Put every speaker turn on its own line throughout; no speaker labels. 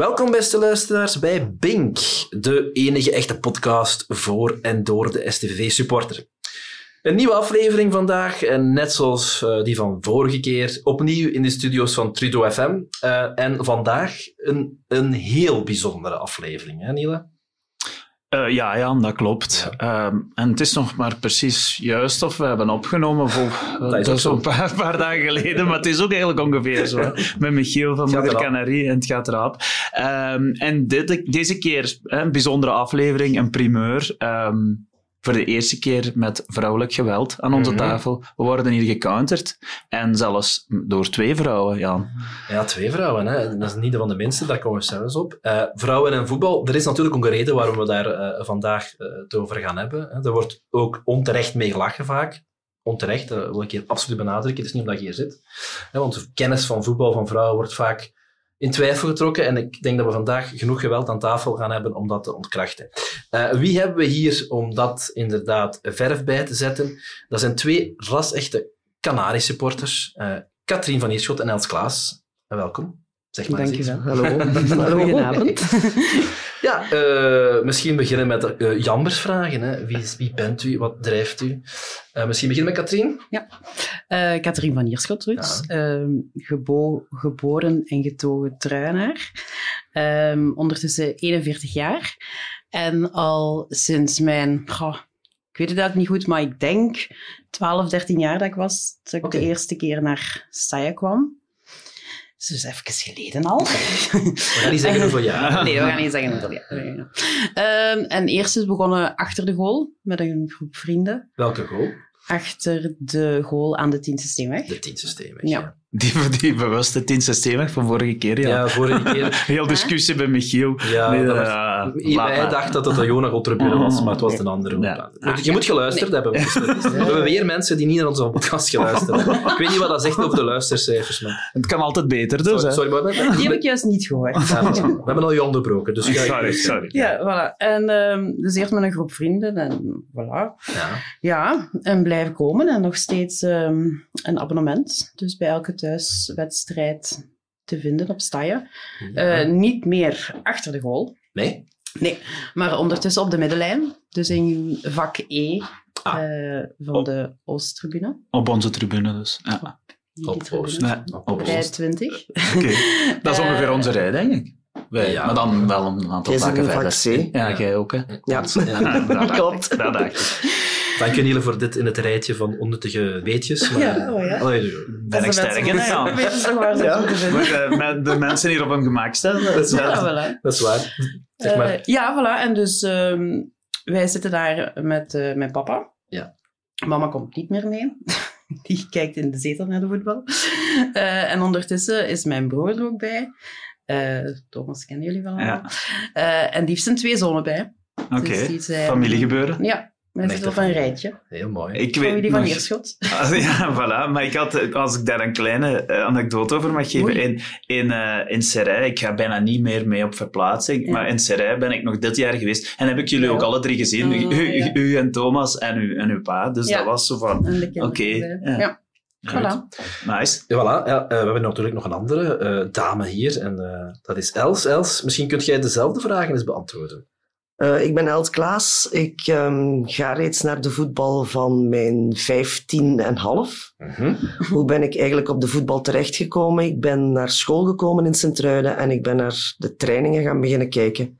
Welkom beste luisteraars bij Bink, de enige echte podcast voor en door de STVV-supporter. Een nieuwe aflevering vandaag, en net zoals uh, die van vorige keer, opnieuw in de studio's van Trudeau FM. Uh, en vandaag een, een heel bijzondere aflevering, hè Niele?
Uh, ja, ja, dat klopt. Ja. Um, en het is nog maar precies juist of we hebben opgenomen voor dat is zo'n paar, paar, dagen geleden, maar het is ook eigenlijk ongeveer zo. met Michiel van Moeder Canarie en het gaat erop. Um, en dit, deze keer een bijzondere aflevering, een primeur. Um, voor de eerste keer met vrouwelijk geweld aan onze mm -hmm. tafel. We worden hier gecounterd. En zelfs door twee vrouwen, Jan.
Ja, twee vrouwen. Hè. Dat is niet van de minste, daar komen we zelfs op. Uh, vrouwen en voetbal, er is natuurlijk ook een reden waarom we daar uh, vandaag uh, het over gaan hebben. Er wordt ook onterecht mee gelachen vaak. Onterecht, dat wil ik hier absoluut benadrukken. Het is niet omdat je hier zit. Want kennis van voetbal van vrouwen wordt vaak in twijfel getrokken. En ik denk dat we vandaag genoeg geweld aan tafel gaan hebben om dat te ontkrachten. Uh, wie hebben we hier om dat inderdaad verf bij te zetten? Dat zijn twee ras-echte Canarische-supporters. Uh, Katrien van Ierschot en Els Klaas. welkom. Zeg maar
Dank je wel. Hallo. Hallo. Goedenavond.
ja, uh, misschien beginnen met uh, jammersvragen. Hè. Wie, wie bent u? Wat drijft u? Uh, misschien beginnen met Katrien?
Ja, Katrien van Ierschot dus. Ja. Gebo geboren en getogen truinaar. Um, ondertussen 41 jaar. En al sinds mijn... Goh, ik weet het eigenlijk niet goed, maar ik denk 12, 13 jaar dat ik was, dat ik okay. de eerste keer naar Staya kwam. Dus even geleden al.
We gaan niet zeggen hoeveel jaar.
Nee, we gaan niet zeggen hoeveel jaar. Um, en eerst is begonnen achter de goal met een groep vrienden.
Welke goal?
Achter de goal aan de Tienste Steenweg.
De Tienste Steenweg,
ja.
ja.
Die, die bewuste Tienste Steenweg van vorige keer, ja.
Ja, vorige keer.
Heel discussie bij Michiel.
Ja, nee, was, uh, wij dachten dat het de Jonagol-tribune was, maar het was een andere ja. Je, moet geluisterd nee. hebben. We hebben weer mensen die niet naar onze podcast geluisterd hebben. Ik weet niet wat dat zegt over de luistercijfers. Maar...
Het kan altijd beter, dus.
Sorry, sorry maar Die heb ik juist niet gehoord.
Ja, we hebben al je onderbroken, dus
Sorry, sorry.
Ja, voilà. En um, dus eerst met een groep vrienden en voilà.
Ja.
Ja, en blijven komen en nog steeds um, een abonnement. Dus bij elke thuiswedstrijd te vinden op Staya. Ja. Uh, niet meer achter de goal.
Nee?
Nee, maar ondertussen op de middenlijn. Dus in vak E ah. uh, van op. de Oosttribune.
Op onze tribune dus, ja.
Op Oost.
Nee,
op Rij 20.
Oké, okay. dat is ongeveer uh, onze rij, denk ik. Wij, ja. Maar dan wel een aantal vakken verder.
C.
Ja, jij ook, hè?
Ja, ja dat klopt.
Dat dacht ik.
Dank je Niele voor dit in het rijtje van onnuttige weetjes. Maar,
ja, oh ja.
Allee,
ben ik sterk in, ja.
ja.
Met de mensen hier op hun gemak stellen.
Dat is waar.
Ja, voilà.
Dat is waar. Zeg maar.
Uh, ja, voilà. En dus um, wij zitten daar met uh, mijn papa.
Ja.
Mama komt niet meer mee. Die kijkt in de zetel naar de voetbal. Uh, en ondertussen is mijn broer er ook bij. Thomas kennen jullie wel allemaal. Ja. en die heeft zijn twee zonen bij.
Oké, okay. dus familiegebeuren.
Ja, men zit op een rijtje.
Heel mooi.
Ik weet Familie van Eerschot.
ja, voilà. Maar ik had, als ik daar een kleine uh, anekdote over mag geven. Oei. In, in, uh, in Serij, ik ga bijna niet meer mee op verplaatsing, ja. maar in Serij ben ik nog dit jaar geweest. En heb ik jullie ja. ook alle drie gezien. Uh, u, ja. u, en Thomas en, u, en uw pa. Dus dat was zo van, oké. Okay,
ja. Voilà.
Nice.
Ja, voilà. Ja, we hebben natuurlijk nog een andere uh, dame hier. En uh, dat is Els. Els, misschien kunt jij dezelfde vragen eens beantwoorden.
Uh, ik ben Els Klaas. Ik um, ga reeds naar de voetbal van mijn vijftien en half.
Mm -hmm.
Hoe ben ik eigenlijk op de voetbal terechtgekomen? Ik ben naar school gekomen in Sint-Truiden en ik ben naar de trainingen gaan beginnen kijken.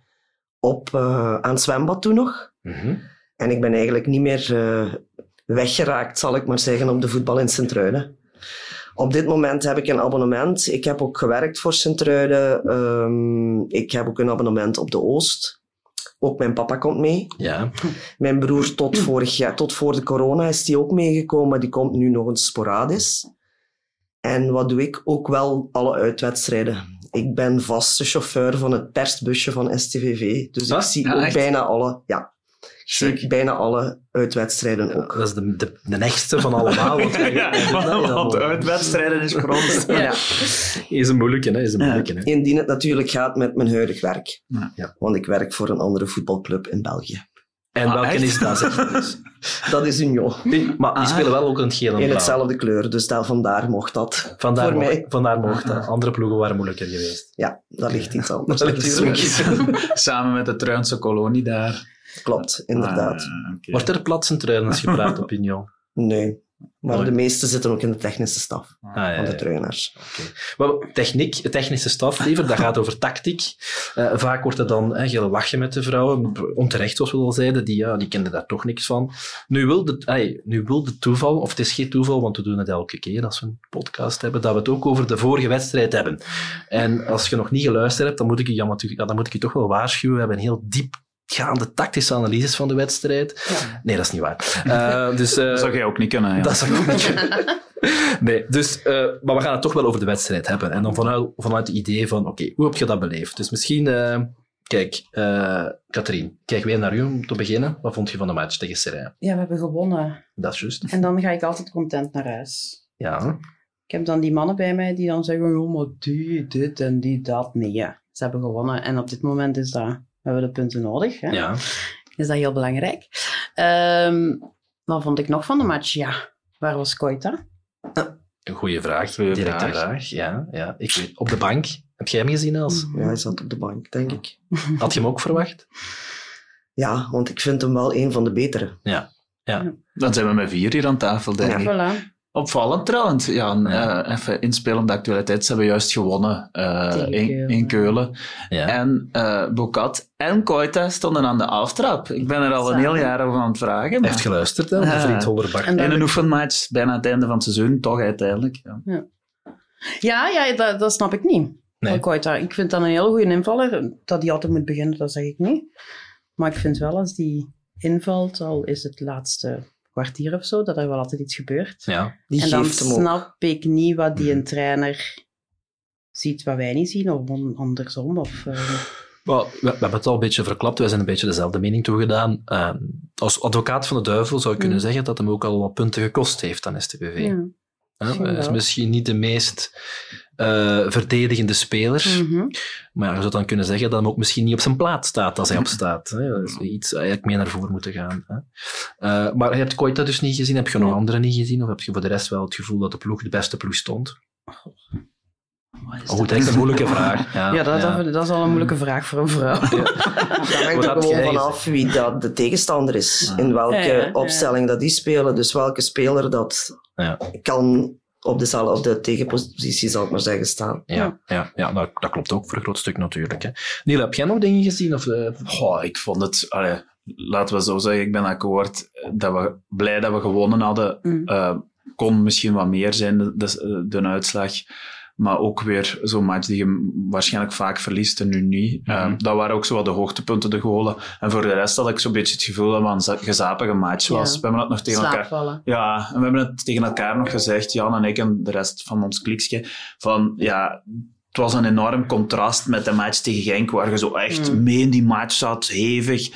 Op, uh, aan het zwembad toen nog.
Mm -hmm.
En ik ben eigenlijk niet meer uh, weggeraakt, zal ik maar zeggen, op de voetbal in Sint-Truiden. Op dit moment heb ik een abonnement. Ik heb ook gewerkt voor Sint-Truiden. Um, ik heb ook een abonnement op de Oost. Ook mijn papa komt mee.
Ja.
Mijn broer tot vorig jaar, tot voor de corona is die ook meegekomen, maar die komt nu nog eens sporadisch. En wat doe ik? Ook wel alle uitwedstrijden. Ik ben vaste chauffeur van het persbusje van STVV. Dus ik zie ja, ook echt? bijna alle, ja, ik bijna alle uitwedstrijden ook.
Dat is de, de, de echtste van allemaal. Want,
ja, want uitwedstrijden is voor ons.
ja.
Is een moeilijke, hè? Is een moeilijke, hè?
Indien het natuurlijk gaat met mijn huidig werk.
Ja.
Want ik werk voor een andere voetbalclub in België.
En
Ah,
welke
echt?
is dat? zeg dus?
Dat is Union.
Maar die
Ah.
spelen wel ook in het geel en
In hetzelfde kleur, dus daar, vandaar mocht dat.
Vandaar,
voor
mocht,
mij.
vandaar mocht dat. Andere ploegen waren moeilijker geweest.
Ja, dat ligt iets anders
Dat ligt
natuurlijk.
Samen met de Truinse kolonie daar.
Klopt, inderdaad.
Ah, oké.
Wordt er plat als je praat op Union?
Nee. Maar
Mooi.
de meeste zitten ook in de technische staf
Ah, ja,
van de
ja.
trainers.
Maar techniek, technische staf, liever, dat gaat over tactiek. Eh, vaak wordt er dan hè, gelachen met de vrouwen, onterecht zoals we al zeiden, die, ja, die kenden daar toch niks van. Nu wil, de, ay, nu wil de toeval, of het is geen toeval, want we doen het elke keer als we een podcast hebben, dat we het ook over de vorige wedstrijd hebben. En als je nog niet geluisterd hebt, dan moet ik je, ja, dan moet ik je toch wel waarschuwen. We hebben een heel diepgaande tactische analyses van de wedstrijd. Nee, dat is niet waar. Eh, dus, eh,
Dat zou jij ook niet kunnen. Ja.
dat zou ik ook niet kunnen. Nee, dus, eh, maar we gaan het toch wel over de wedstrijd hebben. En dan vanuit, vanuit het idee van, oké, hoe heb je dat beleefd? Dus misschien, eh, kijk, eh Katrien, kijk weer naar u om te beginnen. Wat vond je van de match tegen Serijn?
Ja, we hebben gewonnen.
Dat is juist.
En dan ga ik altijd content naar huis.
Ja,
Ik heb dan die mannen bij mij die dan zeggen, oh, maar die, dit en die, dat. Nee, ja. ze hebben gewonnen. En op dit moment is dat, we hebben de punten nodig. Hè?
ja.
Is dat heel belangrijk. Ehm, wat vond ik nog van de match? Ja, waar was Koita?
Een goede vraag.
Goeie
Directe vraag.
vraag.
Ja, ja. Ik weet, op de bank. Heb jij hem gezien, Els?
Ja, hij zat op de bank, denk ik.
Had je hem ook verwacht?
Ja, want ik vind hem wel een van de betere.
Dan zijn we met vier hier aan tafel, denk ik.
Voilà.
Opvallend trouwens. Ja,
Ja.
eh, even inspelen op de actualiteit. Ze hebben juist gewonnen eh, in,
Keulen.
in Keulen.
Ja.
En eh Bokat en Koita stonden aan de aftrap. Ik ben er al een heel jaar over aan het vragen. Maar
heeft geluisterd, hè, de
Ja.
vriend Hollerbach.
En
een oefenmatch, bijna het einde van het seizoen, toch uiteindelijk. Ja.
Ja, ja dat, dat snap ik niet.
Nee.
Van Koita. Ik vind dat een heel goede invaller. Dat hij altijd moet beginnen, dat zeg ik niet. Maar ik vind wel als die invalt, al is het laatste kwartier of zo, dat er wel altijd iets gebeurt.
Ja.
Die
en dan snap ik niet wat die een trainer ziet wat wij niet zien, of andersom. Of, eh,
Wel, we, we hebben het al een beetje verklapt. Wij zijn een beetje dezelfde mening toegedaan. Uh, als advocaat van de duivel zou ik kunnen
Mm.
zeggen dat hem ook al wat punten gekost heeft aan STBV.
ja.
Hè,
misschien
Hij is misschien niet de meest eh, verdedigende speler.
Mhm.
Maar ja, je zou dan kunnen zeggen dat hem ook misschien niet op zijn plaats staat als hij opstaat. Hè. Dat is iets eigenlijk meer naar voren moeten gaan. Hè. Eh, maar je hebt Koita dus niet gezien. Heb je nog
Nee.
anderen niet gezien? Of heb je voor de rest wel het gevoel dat de ploeg de beste ploeg stond?
Wat is
Oh,
dat?
dat is een moeilijke vraag. Ja,
Ja, dat,
ja.
Dat, dat is al een moeilijke vraag voor een vrouw.
Dat hangt er gewoon vanaf wie dat de tegenstander is. In welke
Ja, ja, ja.
opstelling dat die spelen. Dus welke speler dat
Ja.
kan op de, op de tegenpositie, zal ik maar zeggen, staan.
Ja, ja, ja dat klopt ook voor een groot stuk natuurlijk. Hè. Niel, heb jij nog dingen gezien? Of, eh,
Goh, ik vond het, allee, laten we zo zeggen, ik ben akkoord dat we blij dat we gewonnen hadden.
Mm.
Eh, kon misschien wat meer zijn, de, de, de uitslag. Maar ook weer zo'n match die je waarschijnlijk vaak verliest en nu niet.
Mhm.
dat waren ook zo wat de hoogtepunten, de golen. En voor de rest had ik zo'n beetje het gevoel dat het een za- gezapige match was.
Ja.
We hebben het nog tegen elkaar... Ja, en we hebben het tegen elkaar nog gezegd, Jan en ik en de rest van ons kliksje, van ja, het was een enorm contrast met de match tegen Genk, waar je zo echt
Mm.
mee in die match zat, hevig.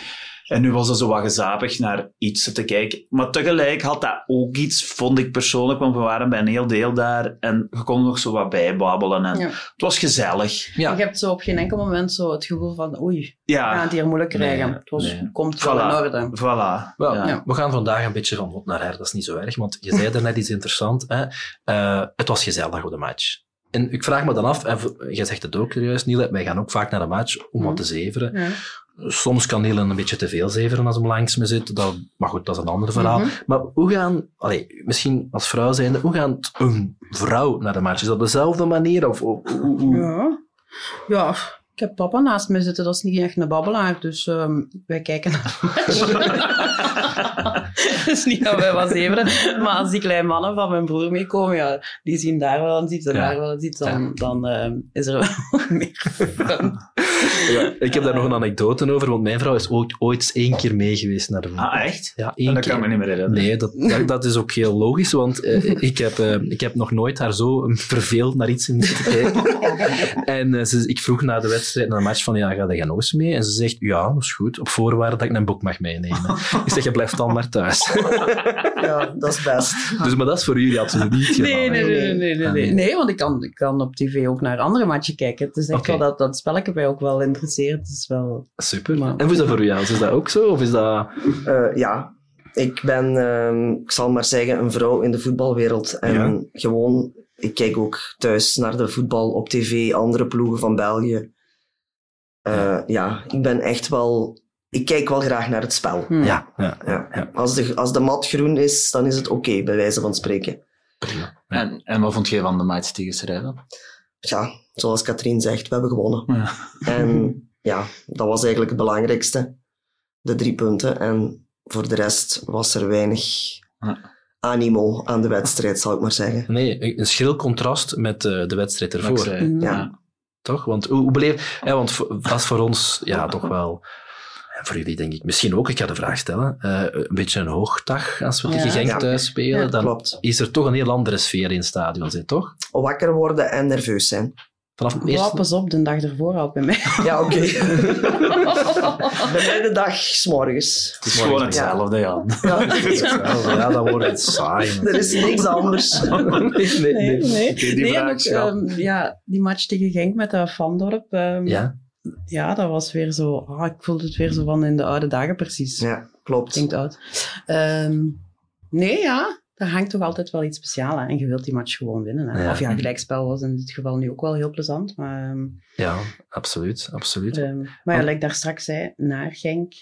En nu was het zo wat gezapig naar iets te kijken. Maar tegelijk had dat ook iets, vond ik persoonlijk, want we waren bij een heel deel daar en je kon nog zo wat bijbabbelen. En
Ja.
Het was gezellig.
ja.
Je hebt zo op geen enkel moment zo het gevoel van oei, we gaan
Ja,
het hier moeilijk krijgen.
Nee,
het was,
nee.
komt wel
Voilà.
in orde.
voilà.
Wel,
Ja.
Ja.
We gaan vandaag een beetje van hot naar her, dat is niet zo erg, want je zei er net iets interessants. Hè? Eh, het was gezellig op de match. En ik vraag me dan af, en jij zegt het ook serieus, Niel, wij gaan ook vaak naar de match om wat
Mhm.
te zeveren. Soms kan Niel een beetje te veel zeveren als hem langs me zit, dat, maar goed, dat is een ander verhaal.
Mhm.
Maar hoe gaan, allee, misschien als vrouw zijnde, hoe gaat een vrouw naar de match? Is dat op dezelfde manier? Of, of- hoe- hoe-
Ja. ja, ik heb papa naast me zitten, dat is niet echt een babbelaar, dus ehm, wij kijken naar de match. Het is niet dat wij wat zeveren, maar als die kleine mannen van mijn broer meekomen, ja, die zien daar wel eens iets en
Ja.
daar wel eens iets, dan, dan ehm, is er wel meer fun.
Ja, ik heb daar nog een anekdote over, want mijn vrouw is ooit, ooit eens één keer mee geweest naar de
Ah, echt?
Ja, één
En dat
keer.
kan me niet meer herinneren.
Nee, dat, dat, dat is ook heel logisch, want eh, ik, heb, eh, ik heb nog nooit haar zo verveeld naar iets in zitten kijken. En eh, ze, ik vroeg na de wedstrijd, na de match, van ja, ga jij nog eens mee? En ze zegt, ja, dat is goed, op voorwaarde dat ik een boek mag meenemen. Ik zeg, je blijft dan maar thuis.
ja, dat is best.
Dus, maar dat is voor jullie absoluut niet.
Nee, nee, nee, nee, nee, nee,
Ah,
nee.
nee.
Nee, want ik kan, ik kan op tv ook naar andere matchen kijken. Het is echt wel dat, dat spelletje mij ook wel interesseert. Het is wel...
Super.
Maar-
En hoe is dat voor u, Jans? Is dat ook zo? Of is dat...
Eh, ja, ik ben, ehm, ik zal maar zeggen, een vrouw in de voetbalwereld. En
Ja.
gewoon, ik kijk ook thuis naar de voetbal op tv, andere ploegen van België. Eh, ja, ik ben echt wel... Ik kijk wel graag naar het spel.
Hm.
Ja, ja.
Ja.
Ja.
Als, de, als de mat groen is, dan is het oké, bij wijze van spreken.
Prima.
En, en wat vond jij van de match tegen?
Ja, zoals Katrien zegt, we hebben gewonnen.
Ja.
En ja, dat was eigenlijk het belangrijkste. De drie punten. En voor de rest was er weinig
Ja.
animo aan de wedstrijd, zal ik maar zeggen.
Nee, een schril contrast met eh, de wedstrijd ervoor.
Ja.
Toch? Want hoe, hoe beleef... Ja, want voor ons ja, toch wel... en Voor jullie denk ik misschien ook, ik ga de vraag stellen, eh, een beetje een hoogdag als we
Ja.
tegen Genk
Ja.
thuis spelen.
Ja,
dan
Klopt.
is er toch een heel andere sfeer in het stadion, hè, toch?
Wakker worden en nerveus zijn.
Vanaf het
Ja,
eerste...
pas op, de dag ervoor al bij mij.
Ja, oké. Bij mij de dag s'morgens.
Het is gewoon hetzelfde, ja.
Ja.
Ja, dat wordt het saai.
Er is niks anders.
nee, nee,
Nee,
die
nee,
vraag
en ook,
schat.
ehm, ja, die match tegen Genk met dat Vandorp. ehm,
Ja,
ja, dat was weer zo... ah, ik voelde het weer zo van in de oude dagen precies.
Ja, klopt.
Klinkt oud. Ehm, nee, ja. Dat hangt toch altijd wel iets speciaals aan. En je wilt die match gewoon winnen. Hè?
Ja.
Of ja, gelijkspel was in dit geval nu ook wel heel plezant. Maar, ehm,
ja absoluut, absoluut.
ehm, maar ja, like daar straks zei, naar Genk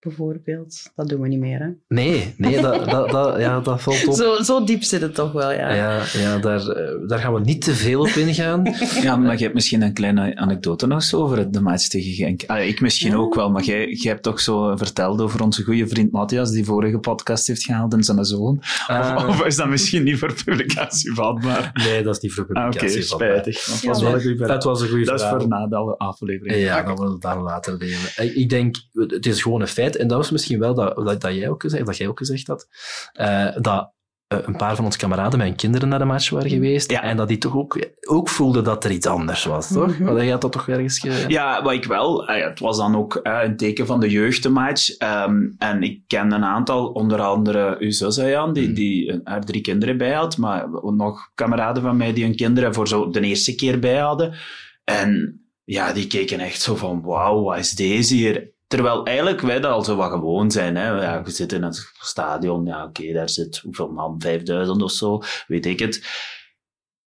bijvoorbeeld, dat doen we niet meer. Hè?
Nee, nee, dat, dat, dat, ja, dat valt op.
Zo, zo diep zit het toch wel, ja.
Ja, ja daar, eh, daar gaan we niet te veel op ingaan.
Ja, maar je hebt misschien een kleine anekdote nog zo over de match tegen Genk. Ah, ik misschien
Ja.
ook wel, maar jij, jij hebt toch zo verteld over onze goede vriend Matthias, die vorige podcast heeft gehaald en zijn zoon.
Ah.
Of, of is dat misschien niet voor publicatie vatbaar?
Nee, dat is niet voor
Ah, Oké,
publicatie. van mij.
spijtig. Dat
Ja,
was wel een goede
Dat was een goede
Dat is voor na de aflevering.
Ja,
Oké.
dat we het daar later delen. Ik- Ik denk, het is gewoon een feit, en dat was misschien wel dat, dat, dat jij ook gezegd, dat jij ook gezegd had, eh, dat eh, een paar van onze kameraden met hun kinderen naar de match waren geweest,
Ja.
en dat die toch ook, ook voelden dat er iets anders was, toch?
Mhm.
Want jij had dat toch ergens... Ge...
Ja, wat ik wel. ah het was dan ook eh, een teken van de jeugdmatch. Ehm, en ik ken een aantal, onder andere uw zus, Jan, die,
Hmm.
die haar drie kinderen bij had. Maar nog kameraden van mij die hun kinderen voor zo de eerste keer bij hadden. En ja, die keken echt zo van, wauw, wat is deze hier? Terwijl eigenlijk wij dat al zo wat gewoon zijn. Hè. Ja, je zit in een stadion, ja oké, daar zit hoeveel man, 5000 of zo, weet ik het.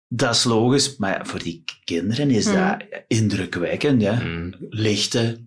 Dat is logisch, maar ja, voor die kinderen is
Hmm.
dat indrukwekkend. Ja
Mm.
lichte mhm,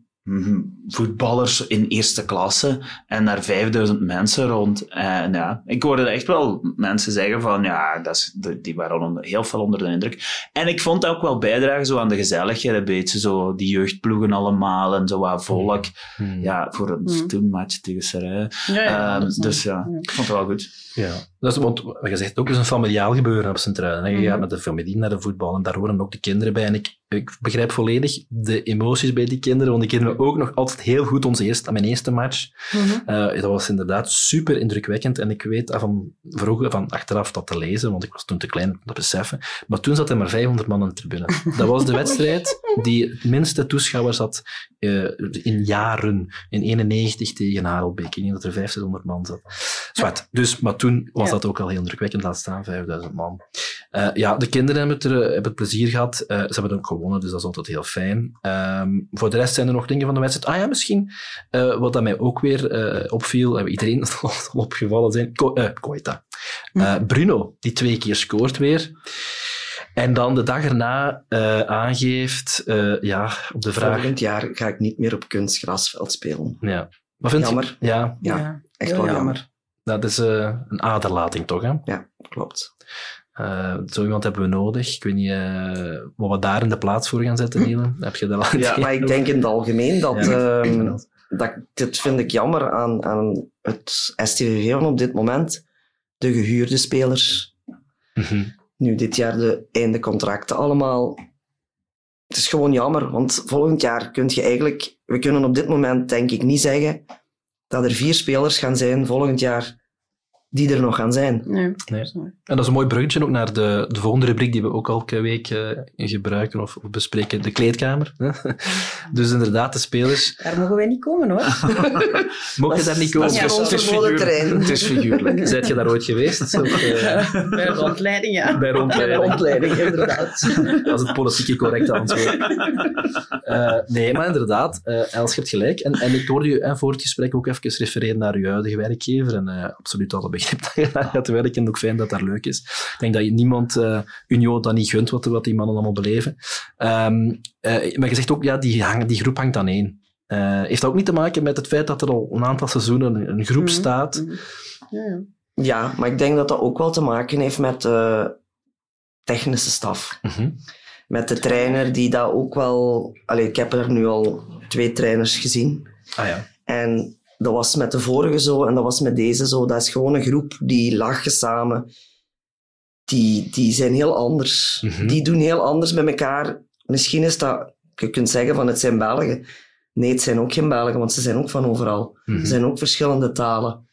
voetballers in eerste klasse en daar 5000 mensen rond. En ja, ik hoorde echt wel mensen zeggen van ja, dat is, die- waren onder- heel veel onder de indruk. En ik vond dat ook wel bijdragen zo aan de gezelligheid, een beetje zo die jeugdploegen allemaal en zo wat volk.
Mm.
Ja, voor een
Mm.
stoelmatch tegen Serre.
Ja, ja,
Ehm, dus ja,
ja.
ik vond het wel goed.
Ja, dat is, want wat je zegt ook is een familiaal gebeuren op Centraal. Je
Mhm.
gaat met de familie naar de voetbal en daar horen ook de kinderen bij. En ik, ik begrijp volledig de emoties bij die kinderen, want ik herinner me ook nog altijd heel goed onze eerste, mijn eerste match.
Mhm.
Eh, dat was inderdaad super indrukwekkend. En ik weet van vroeger, van achteraf dat te lezen, want ik was toen te klein om dat te beseffen. Maar toen zat er maar 500 man aan de tribune. Dat was de wedstrijd die het minste toeschouwers had eh, in jaren. In 91 tegen Harelbeek. Ik denk dat er 500 man zat. Zwart. Dus, maar toen was
Ja.
dat ook al heel indrukwekkend. Laat staan 5000 man. Eh, ja, de kinderen hebben het, er, eh, hebben het plezier gehad. Eh, ze hebben ook gewonnen, dus dat is altijd heel fijn. Ehm, voor de rest zijn er nog dingen van de wedstrijd. Ah ja, misschien eh, wat dat mij ook weer eh, opviel, hebben iedereen zal opgevallen zijn, Ko eh, Koita. Eh, Bruno, die twee keer scoort weer. En dan de dag erna eh, aangeeft, eh, ja, op de vraag...
Volgend jaar ga ik niet meer op kunstgrasveld spelen.
Ja. Maar vind je-
Jammer.
Ja,
Ja, Echt wel jammer.
Dat is eh, een aderlating toch, hè?
Ja, klopt.
Eh, zo iemand hebben we nodig. Ik weet niet eh, wat we daar in de plaats voor gaan zetten, Nielen. Heb je dat al
Ja, maar ik denk in het algemeen dat...
Ja.
ehm, dat dit vind ik jammer aan, aan het STVV van op dit moment. De gehuurde spelers.
Mhm.
Nu dit jaar de einde contracten allemaal. Het is gewoon jammer, want volgend jaar kun je eigenlijk... We kunnen op dit moment denk ik niet zeggen dat er vier spelers gaan zijn volgend jaar die er nog gaan zijn.
Nee.
Nee. En dat is een mooi bruggetje ook naar de, de volgende rubriek die we ook elke week uh, gebruiken of, of, bespreken, de kleedkamer. dus inderdaad, de spelers...
Daar mogen wij niet komen, hoor.
Mogen je daar niet komen?
Dat is ja, het, is figuurlijk.
het is figuurlijk. Zijt je daar ooit geweest? Of,
uh... Bij rondleiding, ja.
Bij rondleiding.
Bij rondleiding, inderdaad.
dat is het politieke correcte antwoord. Uh, nee, maar inderdaad, Els, je hebt gelijk. En, en ik hoorde je voor het gesprek ook even refereren naar je huidige werkgever en absoluut alle begrip dat je daar gaat werken. En ook fijn dat dat leuk is. Ik denk dat je niemand uh, Union dat niet gunt wat, wat die mannen allemaal beleven. Um, uh, maar je zegt ook, ja, die, hang, die groep hangt aan één. Uh, heeft dat ook niet te maken met het feit dat er al een aantal seizoenen een, een groep mm -hmm. staat?
Ja, ja. ja, maar ik denk dat dat ook wel te maken heeft met de technische staf. Mm -hmm. Met de trainer die dat ook wel... Allee, ik heb er nu al twee trainers gezien.
Ah ja.
En dat was met de vorige zo en dat was met deze zo. Dat is gewoon een groep die lachen samen. Die, die zijn heel anders. Mm -hmm. Die doen heel anders met elkaar. Misschien is dat... Je kunt zeggen van het zijn Belgen. Nee, het zijn ook geen Belgen, want ze zijn ook van overal. Mm -hmm. Er zijn ook verschillende talen.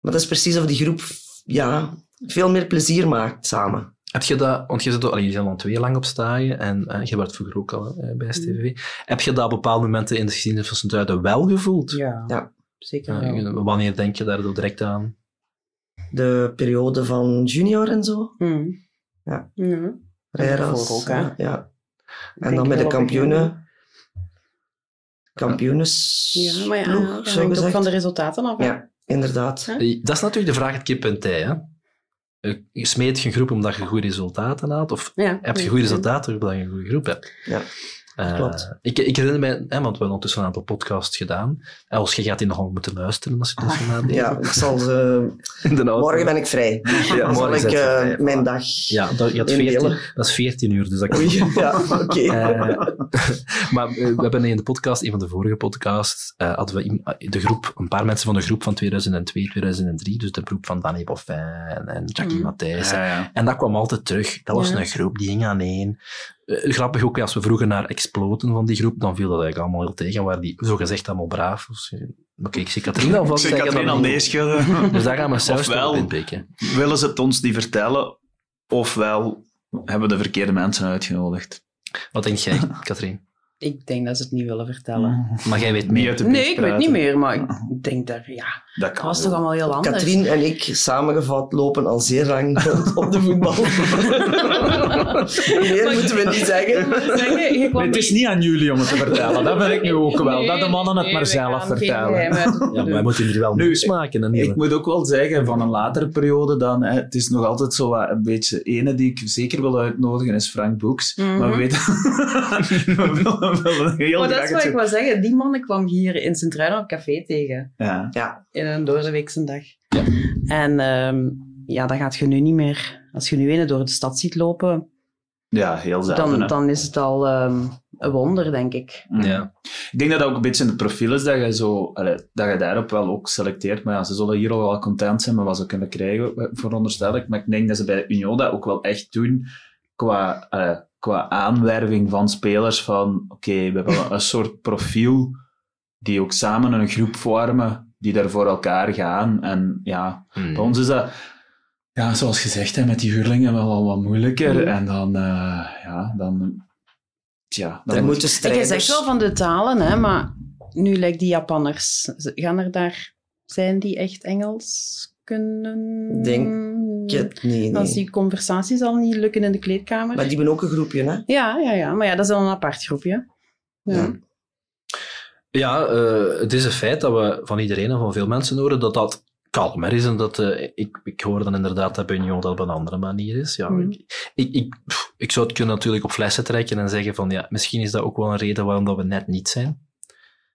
Maar dat is precies of die groep ja, veel meer plezier maakt samen.
Heb je dat, want je zit al, je zit al twee lang op stage en uh, je werd vroeger ook al uh, bij STV. Mm. Heb je dat op bepaalde momenten in de geschiedenis van Sint-Truiden wel gevoeld?
Ja.
ja
zeker
wanneer denk je daar direct aan?
De periode van junior en zo.
Mm.
Ja.
Mm.
Rijras,
ook, hè?
ja. En dan met de kampioenen. Kampioenes.
Ja, maar ja,
ploeg,
dat hangt ook van de resultaten af.
Ja, inderdaad.
Huh? Dat is natuurlijk de vraag het kip en tij, hè? Je smeet je groep omdat je goede resultaten haalt? Of
ja,
heb je goede resultaten omdat je een goede groep hebt?
Ja.
Uh,
Klopt.
Ik, ik herinner mij, hè, want we hebben ondertussen een aantal podcasts gedaan. Els, je gaat die nogal moeten luisteren als je dus nadenkt.
Ja, ik zal ze... morgen ben ik vrij.
Ja,
Dan zal ik uh, mijn dag
Ja, dat, je had 14, dat is 14 uur, dus dat kan
Oei, Ja, oké. Okay.
Uh, maar we hebben in de podcast, een van de vorige podcasts, hadden we de groep, een paar mensen van de groep van 2002, 2003, dus de groep van Danny Boffin en, en Jackie mm. Matthijs. En dat kwam altijd terug. Dat was een groep, die hing aan één. Uh, grappig ook, als we vroegen naar exploten van die groep, dan viel dat eigenlijk allemaal heel tegen. Waar die zogezegd allemaal braaf. Dus, maar kijk, ik zie Katrien alvast
zeggen. Ik al neerschudden.
Dus daar gaan we zelfs
ofwel,
in pikken.
willen ze het ons niet vertellen, ofwel hebben we de verkeerde mensen uitgenodigd.
Wat denk jij, Katrien?
Ik denk dat ze het niet willen vertellen.
Maar jij weet meer.
Nee, ik weet niet meer, maar ik denk dat, ja,
dat, kan
was toch allemaal heel anders.
Katrien en ik, samengevat, lopen al zeer lang op de voetbal. meer moeten we niet zeggen.
zeggen je
nee, het is niet aan jullie om het te vertellen, dat vind ik nu ook wel.
Nee,
dat de mannen het
nee,
maar zelf vertellen.
Ja, maar wij moeten er wel nieuws maken. En
ik moet ook wel zeggen, van een latere periode dan, hè, het is nog altijd zo wat, een beetje, ene die ik zeker wil uitnodigen is Frank Boeks.
Mhm.
Maar we weten... heel
Maar dat is wat ik wil zeggen. Die man kwam hier in Sint-Truiden op café tegen.
Ja.
Ja,
In een doordeweekse dag. En ehm, ja, dat gaat je nu niet meer... Als je nu ene door de stad ziet lopen,
ja, heel zelden.
dan,
hè.
dan is het al ehm, een wonder, denk ik.
Mm.
Ja.
Ik denk dat dat ook een beetje in het profiel is, dat je, zo, allee, dat je daarop wel ook selecteert. Maar ja, ze zullen hier al wel content zijn met wat ze kunnen krijgen, veronderstel ik. Maar ik denk dat ze bij Union dat ook wel echt doen qua, allee, qua aanwerving van spelers. Van, oké, we hebben een soort profiel die ook samen een groep vormen, die daar voor elkaar gaan. En ja,
Hmm.
bij ons is dat, ja, zoals gezegd, hè, met die huurlingen wel al wat moeilijker.
Mhm.
En dan, uh, ja, dan... Tja, dan moet-
moeten
Ik
strijders...
zeg wel van de talen, hè, maar nu lijkt die Japanners. Gaan er daar... Zijn die echt Engels kunnen?
Denk het niet,
Als
nee.
die conversaties al niet lukken in de kleedkamer.
Maar die hebben ook een groepje, hè?
Ja, ja, ja. Maar ja, dat is dan een apart groepje. Ja.
Ja.
Ja, eh, het is een feit dat we van iedereen en van veel mensen horen dat dat kalmer is en dat eh, ik, ik hoor dan inderdaad dat bij Union dat op een andere manier is. Ja,
Mhm.
ik, ik, ik, pff, ik zou het kunnen natuurlijk op flessen trekken en zeggen van ja, misschien is dat ook wel een reden waarom dat we net niet zijn.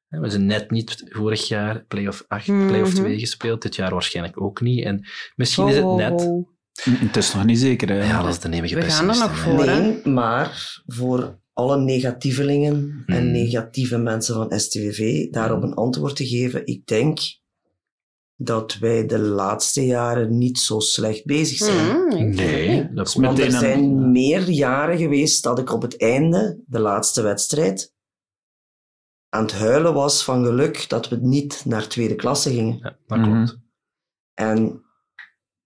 We zijn net niet vorig jaar play-off 8,
Mhm.
play-off 2 gespeeld, dit jaar waarschijnlijk ook niet. En misschien is het
Oh,
net...
oh, oh.
Het is nog niet zeker, hè.
Ja, dat is de nemige
We gaan er nog voor. hè?
Nee, maar voor alle negatievelingen en
Hmm.
negatieve mensen van STVV daarop een antwoord te geven. Ik denk dat wij de laatste jaren niet zo slecht bezig zijn.
Hmm,
Nee, dat is
Met-
Want er
Meteen
zijn meer jaren geweest dat ik op het einde, de laatste wedstrijd, aan het huilen was van geluk dat we niet naar tweede klasse gingen.
Ja, dat klopt.
En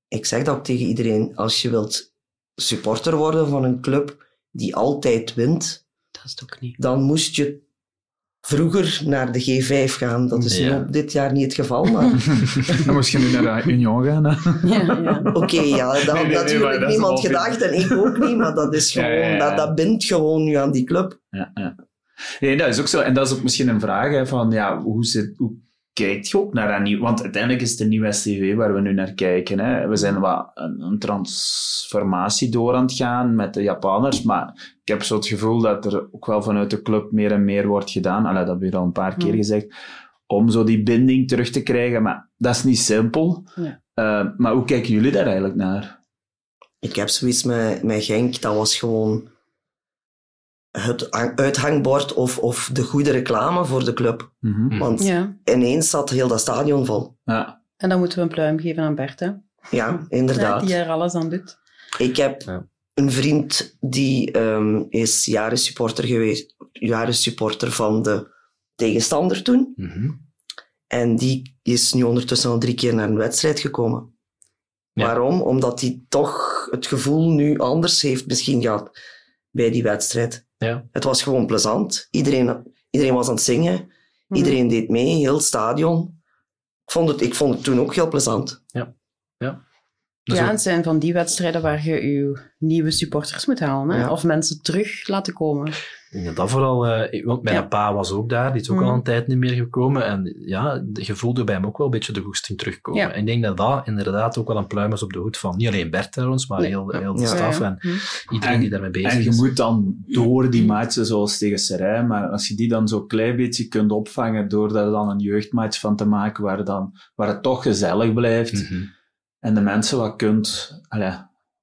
ik zeg dat ook tegen iedereen, als je wilt supporter worden van een club die altijd wint,
Dat is het ook niet.
dan moest je vroeger naar de G5 gaan. Dat is nu
Ja.
dit jaar niet het geval, maar
Dan moest je nu naar de Union gaan.
Ja, ja.
oké, ja, dat had
nee, nee, maar
natuurlijk niemand gedacht en ik ook niet, maar dat is
Ja,
gewoon,
ja, ja.
Dat, dat bindt gewoon nu aan die club.
Ja, ja. Nee, dat is ook zo. En dat is ook misschien een vraag hè, van, ja, hoe, zit, hoe kijkt je ook naar een nieuw... Want uiteindelijk is het een nieuw STV waar we nu naar kijken. Hè. We zijn wat een, een transformatie door aan het gaan met de Japaners, maar ik heb zo het gevoel dat er ook wel vanuit de club meer en meer wordt gedaan. Allee, dat heb je al een paar keer
Hmm.
gezegd. Om zo die binding terug te krijgen. Maar dat is niet simpel.
Ja.
Eh, maar hoe kijken jullie daar eigenlijk naar?
Ik heb zoiets met, met Genk, dat was gewoon het hang- uithangbord of, of de goede reclame voor de club.
Mhm.
Want
ja.
ineens zat heel dat stadion vol.
Ja.
En dan moeten we een pluim geven aan Bert, hè?
Ja, inderdaad.
Die er alles aan doet.
Ik heb
Ja.
een vriend die ehm, is jaren supporter geweest, jaren supporter van de tegenstander toen.
Mhm.
En die is nu ondertussen al drie keer naar een wedstrijd gekomen.
Ja.
Waarom? Omdat hij toch het gevoel nu anders heeft misschien gehad bij die wedstrijd.
Ja.
Het was gewoon plezant. Iedereen, iedereen was aan het zingen.
Mhm.
Iedereen deed mee, heel het stadion. Ik vond het, ik vond het toen ook heel plezant.
Dus
ja, het zijn van die wedstrijden waar je je nieuwe supporters moet halen. Hè?
Ja.
Of mensen terug laten komen.
Ik denk dat dat vooral, eh, want mijn
Ja.
pa was ook daar, die is ook al een tijd niet meer gekomen. En ja, je voelde bij hem ook wel een beetje de goesting terugkomen.
Ja.
En ik denk dat dat inderdaad ook wel een pluim is op de hoed van niet alleen Bert trouwens, maar
Nee.
heel, heel de
Ja.
staf
Ja,
en
ja. Hm.
iedereen die daarmee bezig
En je
is.
moet dan door die matchen, zoals tegen Serij, maar als je die dan zo'n klein beetje kunt opvangen door daar dan een jeugdmatch van te maken, waar, dan, waar het toch gezellig blijft
Mhm.
En de mensen wat kunt allee,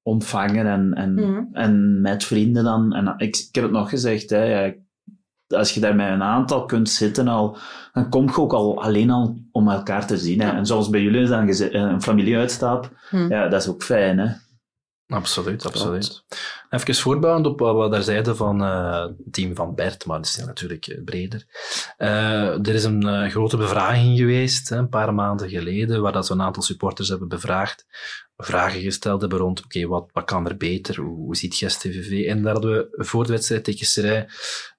ontvangen en, en,
Mhm.
en met vrienden dan. En ik, ik heb het nog gezegd, hè, ja, als je daar met een aantal kunt zitten al, dan kom je ook al alleen al om elkaar te zien. Hè. En zoals bij jullie is dan een familieuitstap,
Hm.
ja, dat is ook fijn. Hè.
Absoluut, absoluut. Even voortbouwend op wat we daar zeiden van eh, het team van Bert, maar dat is natuurlijk eh, breder. Eh, er is een grote bevraging geweest, hè, een paar maanden geleden, waar dat ze een aantal supporters hebben bevraagd. Vragen gesteld hebben rond, oké, wat, wat kan er beter? Hoe, hoe ziet Gest TVV? En daar hadden we voor de wedstrijd tegen Serij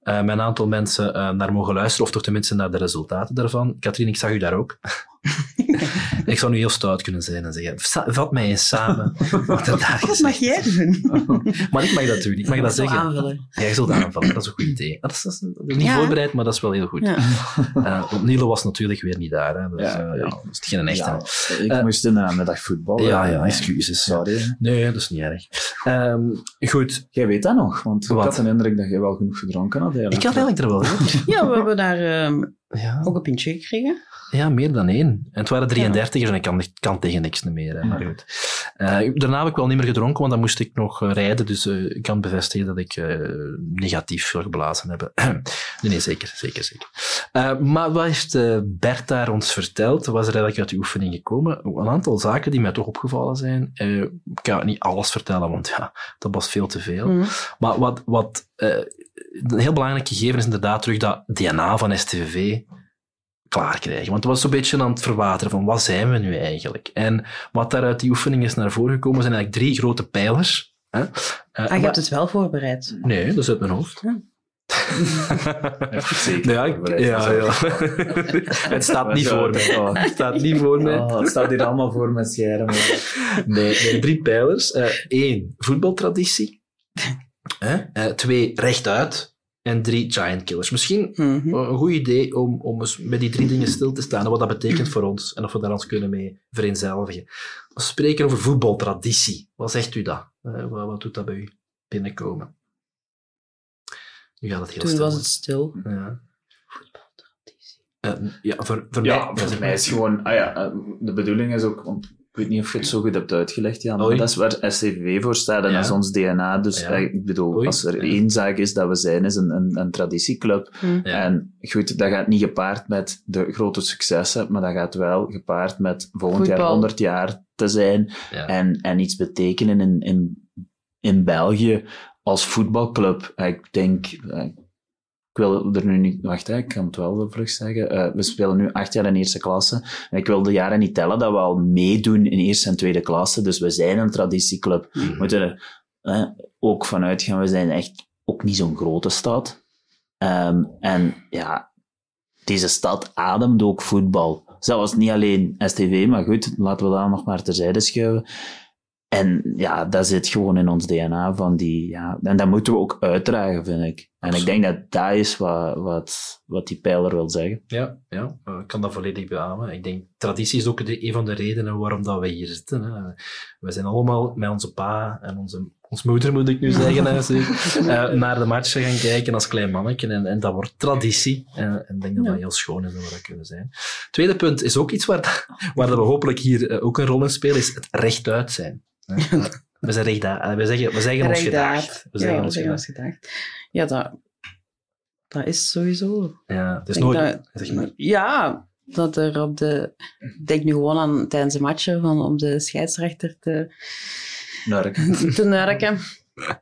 met een aantal mensen naar mogen luisteren, of toch tenminste naar de resultaten daarvan. Katrien, ik zag u daar ook. ik zou nu heel stout kunnen zijn en zeggen, "Sa- vat mij eens samen wat er daar
Wat
gezegd
mag jij doen?
maar ik mag dat doen, ik mag dat zeggen.
aanvullen.
Jij zult aanvallen, dat is een goed idee. Dat is, dat niet
Ja.
voorbereid, maar dat is wel heel goed.
Ja.
Eh, want Nilo was natuurlijk weer niet daar. Hè. Dus,
Ja.
ja, dat is geen echte.
Ik
Eh,
moest in de namiddag voetballen.
ja, ja, excuses. Ja.
Sorry.
Nee, dat is niet erg. Ehm, goed,
Jij weet dat nog, want ik
Wat?
had de indruk dat jij wel genoeg gedronken had.
ik had eigenlijk er wel.
Ja, we hebben daar ehm,
Ja,
ook een pintje gekregen.
ja, meer dan één. En het waren 33ers en ik kan, kan tegen niks meer. Hè, maar goed. Eh, daarna heb ik wel niet meer gedronken, want dan moest ik nog eh, rijden. Dus eh, ik kan bevestigen dat ik negatief geblazen heb. nee, nee, zeker, zeker, zeker. Maar wat heeft Bert daar ons verteld? Wat is er eigenlijk uit die oefening gekomen? Een aantal zaken die mij toch opgevallen zijn. Ik ga niet alles vertellen, want ja, dat was veel te veel.
Hm.
Maar wat, wat een heel belangrijk gegeven is inderdaad terug dat DNA van STVV klaar krijgen. Want het was zo'n beetje aan het verwateren van wat zijn we nu eigenlijk? En wat daar uit die oefening is naar voren gekomen zijn eigenlijk drie grote pijlers. Hè? Eh,
Ah, je
maar-
hebt het wel voorbereid.
Nee, dat is uit mijn hoofd.
Ja.
Zeker.
Ja, ik- ja, ja. het staat niet voor mij.
Oh.
Het staat niet voor mij.
Oh, het staat hier allemaal voor met schermen.
Nee, nee, drie pijlers. Eén, voetbaltraditie. Hè? Eh, twee, rechtuit. En drie, giant killers. Misschien
Mhm.
een goed idee om, om eens bij die drie dingen stil te staan en wat dat betekent voor ons en of we daar ons kunnen mee vereenzelvigen. We spreken over voetbaltraditie. Wat zegt u dat? Eh, wat, wat doet dat bij u binnenkomen? Nu gaat het heel
Toen
stil.
was het stil.
Ja. Eh, ja, voor, voor
Ja,
mij...
voor mij is gewoon... Ah ja, eh, de bedoeling is ook... Want weet niet of je het zo goed hebt uitgelegd, Jan. Maar dat is waar SCV voor staat en
Ja.
dat is ons DNA. Dus
Ja.
eh, ik bedoel,
Oei.
als er
Ja.
één zaak is dat we zijn, is een, een, een traditieclub.
Hm.
Ja.
En goed, dat gaat niet gepaard met de grote successen, maar dat gaat wel gepaard met volgend jaar
Voetbal.
100 jaar te zijn
Ja.
en, en iets betekenen in, in, in België als voetbalclub. Ik denk, eh, wil er nu niet, wacht, hè, ik kan het wel vlug zeggen. Uh, we spelen nu acht jaar in eerste klasse. En ik wil de jaren niet tellen dat we al meedoen in eerste en tweede klasse. Dus we zijn een traditieclub. We
Mhm.
moeten er ook vanuit gaan, we zijn echt ook niet zo'n grote stad. Um, en ja, deze stad ademt ook voetbal. Zelfs niet alleen STV, maar goed, laten we dat nog maar terzijde schuiven. En ja, dat zit gewoon in ons DNA van die, ja, en dat moeten we ook uitdragen, vind ik. En ik denk dat dat is wat, wat, wat die pijler wil zeggen.
Ja, ja, ik kan dat volledig beamen. Ik denk, traditie is ook de, een van de redenen waarom dat we hier zitten. Hè. We zijn allemaal met onze pa en onze, ons moeder, moet ik nu zeggen, hè, uh, naar de matchen gaan kijken als klein mannetje. En, en dat wordt traditie. En, en ik denk dat dat heel schoon is dat we dat kunnen zijn. Tweede punt is ook iets waar, waar we hopelijk hier uh, ook een rol in spelen, is het rechtuit zijn. We zijn recht daar. We zeggen, we zeggen ons gedacht.
We zeggen, ja, ons, gedacht. gedacht. Ja, dat, dat is sowieso.
Ja, het is nooit. Dat, zeg maar.
Ja, dat er op de. Ik denk nu gewoon aan tijdens de matchen van om de scheidsrechter te.
Nurken.
te nurken.